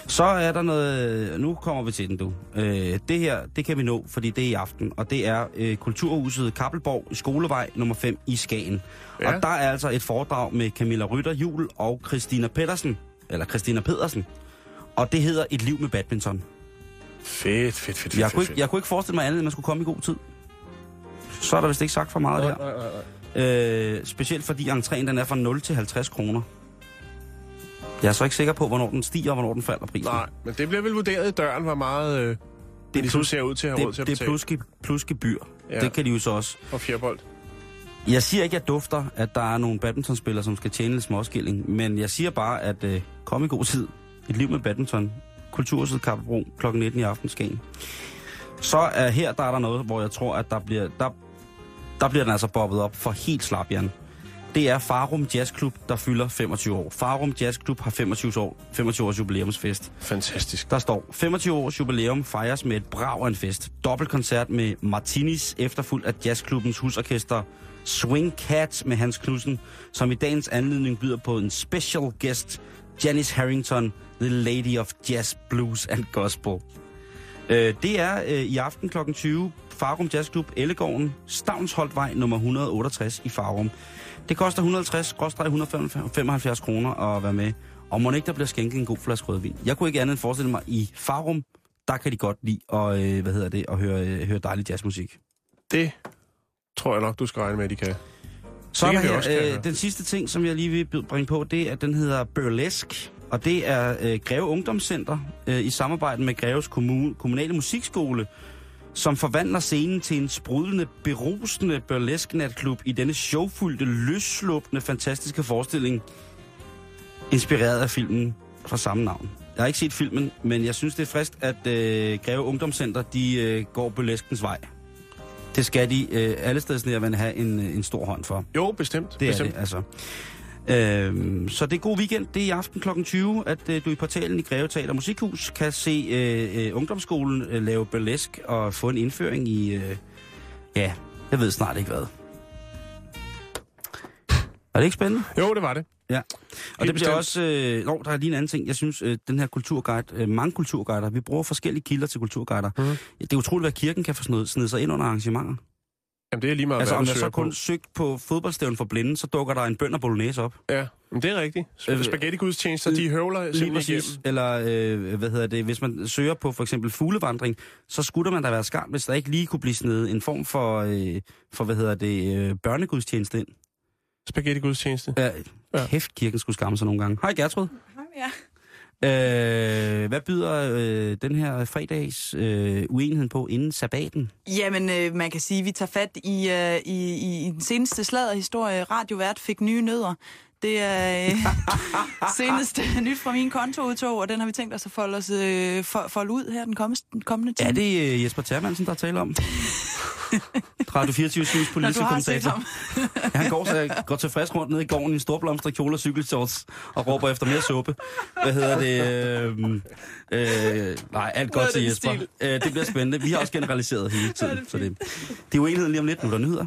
Så er der noget... Nu kommer vi til den, du. Øh, det her, det kan vi nå, fordi det er i aften. Og det er øh, Kulturhuset Kappelborg, Skolevej nummer 5 i Skagen. Ja. Og der er altså et foredrag med Camilla Rytter Jul og Christina Pedersen. Eller Christina Pedersen. Og det hedder Et liv med badminton. Fedt, fedt, fedt, fedt. Jeg fedt, kunne, ikke, fedt. jeg kunne ikke forestille mig andet, end man skulle komme i god tid. Så er der vist ikke sagt for meget Nej, der. nej, nej, nej. Øh, specielt fordi entréen den er fra 0 til 50 kroner. Jeg er så ikke sikker på, hvornår den stiger og hvornår den falder prisen. Nej, men det bliver vel vurderet i døren, hvor meget øh, det er ligesom plus- ser ud til at have råd til at det er betale plus, plus gebyr. Ja. Det kan de jo så også. for fjerbold. Jeg siger ikke, at jeg dufter, at der er nogle badmintonspillere, som skal tjene lidt småskilling, men jeg siger bare, at øh, kom i god tid. Et liv med badminton. Kulturhuset Kappebro kl. 19 i aften Skagen. Så er her, der er der noget, hvor jeg tror, at der bliver, der, der bliver den altså bobbet op for helt slap, Jan. Det er Farum Jazz Club, der fylder 25 år. Farum Jazz Club har 25 år, 25 års jubilæumsfest. Fantastisk. Der står, 25 års jubilæum fejres med et brag af en fest. Dobbeltkoncert med Martinis, efterfulgt af jazzklubbens husorkester Swing Cat med Hans Knudsen, som i dagens anledning byder på en special guest, Janice Harrington, the lady of jazz, blues and gospel. Øh, det er øh, i aften kl. 20, Farum Jazzklub, Ellegården, Stavnsholdvej nummer 168 i Farum. Det koster 150-175 kroner at være med, og må ikke der bliver skænket en god flaske rødvin. Jeg kunne ikke andet end forestille mig, i Farum, der kan de godt lide at, øh, hvad hedder det, at høre, øh, høre dejlig jazzmusik. Det tror jeg nok, du skal regne med, at de kan. Så Det kan her, også øh, den sidste ting, som jeg lige vil bringe på, det er, at den hedder Burlesque. Og det er øh, Greve Ungdomscenter øh, i samarbejde med Greves Kommune, Kommunale Musikskole, som forvandler scenen til en sprudlende, berusende burlesque natklub i denne showfyldte, løsslupende, fantastiske forestilling, inspireret af filmen fra samme navn. Jeg har ikke set filmen, men jeg synes, det er frist, at øh, Greve Ungdomscenter de, øh, går burleskens vej. Det skal de øh, alle steder have en, øh, en stor hånd for. Jo, bestemt. Det er bestemt. det, altså. Øhm, så det er god weekend. Det er i aften kl. 20, at øh, du i portalen i Greve Teater Musikhus kan se øh, øh, ungdomsskolen øh, lave burlesk og få en indføring i... Øh, ja, jeg ved snart ikke hvad. Er det ikke spændende? Jo, det var det. Ja. Og Helt det bliver også... Øh, nå, der er lige en anden ting. Jeg synes, øh, den her kulturguide... Øh, mange kulturguider, vi bruger forskellige kilder til kulturguider. Mhm. Det er utroligt, hvad kirken kan få sned, sned sig ind under arrangementer. Jamen, det er lige meget, Altså, om jeg så kun på. søgt på fodboldstævn for blinde, så dukker der en bøn og bolognese op. Ja, men det er rigtigt. Øh, Spaghetti-gudstjenester, de høvler Lige simpelthen præcis. igennem. Eller, øh, hvad hedder det, hvis man søger på for eksempel fuglevandring, så skulle man da være skarp, hvis der ikke lige kunne blive snedet en form for, øh, for hvad hedder det, øh, børnegudstjeneste ind. Spaghetti-gudstjeneste. Ja, Ja. kæft, kirken skulle skamme sig nogle gange. Hej Gertrud. Ja. Øh, hvad byder øh, den her fredags øh, uenigheden på inden sabbaten? Jamen, øh, man kan sige, at vi tager fat i, øh, i, i, i den seneste sladderhistorie. Radiovært fik nye nødder. Det er øh, seneste nyt fra min kontoudtog, og den har vi tænkt os at folde, os, øh, for, folde ud her den kommende, den kommende time. Er det øh, Jesper Termansen, der taler om? Radio 24 Syns Når politiske kommentator. Ja, han går, så, går tilfreds rundt ned i gården i en storblomster kjole og cykelshorts og råber efter mere suppe. Hvad hedder det? Øh, øh, nej, alt godt til Jesper. Øh, det bliver spændende. Vi har også generaliseret hele tiden. Så det, det er uenigheden lige om lidt. Nu er der nyheder.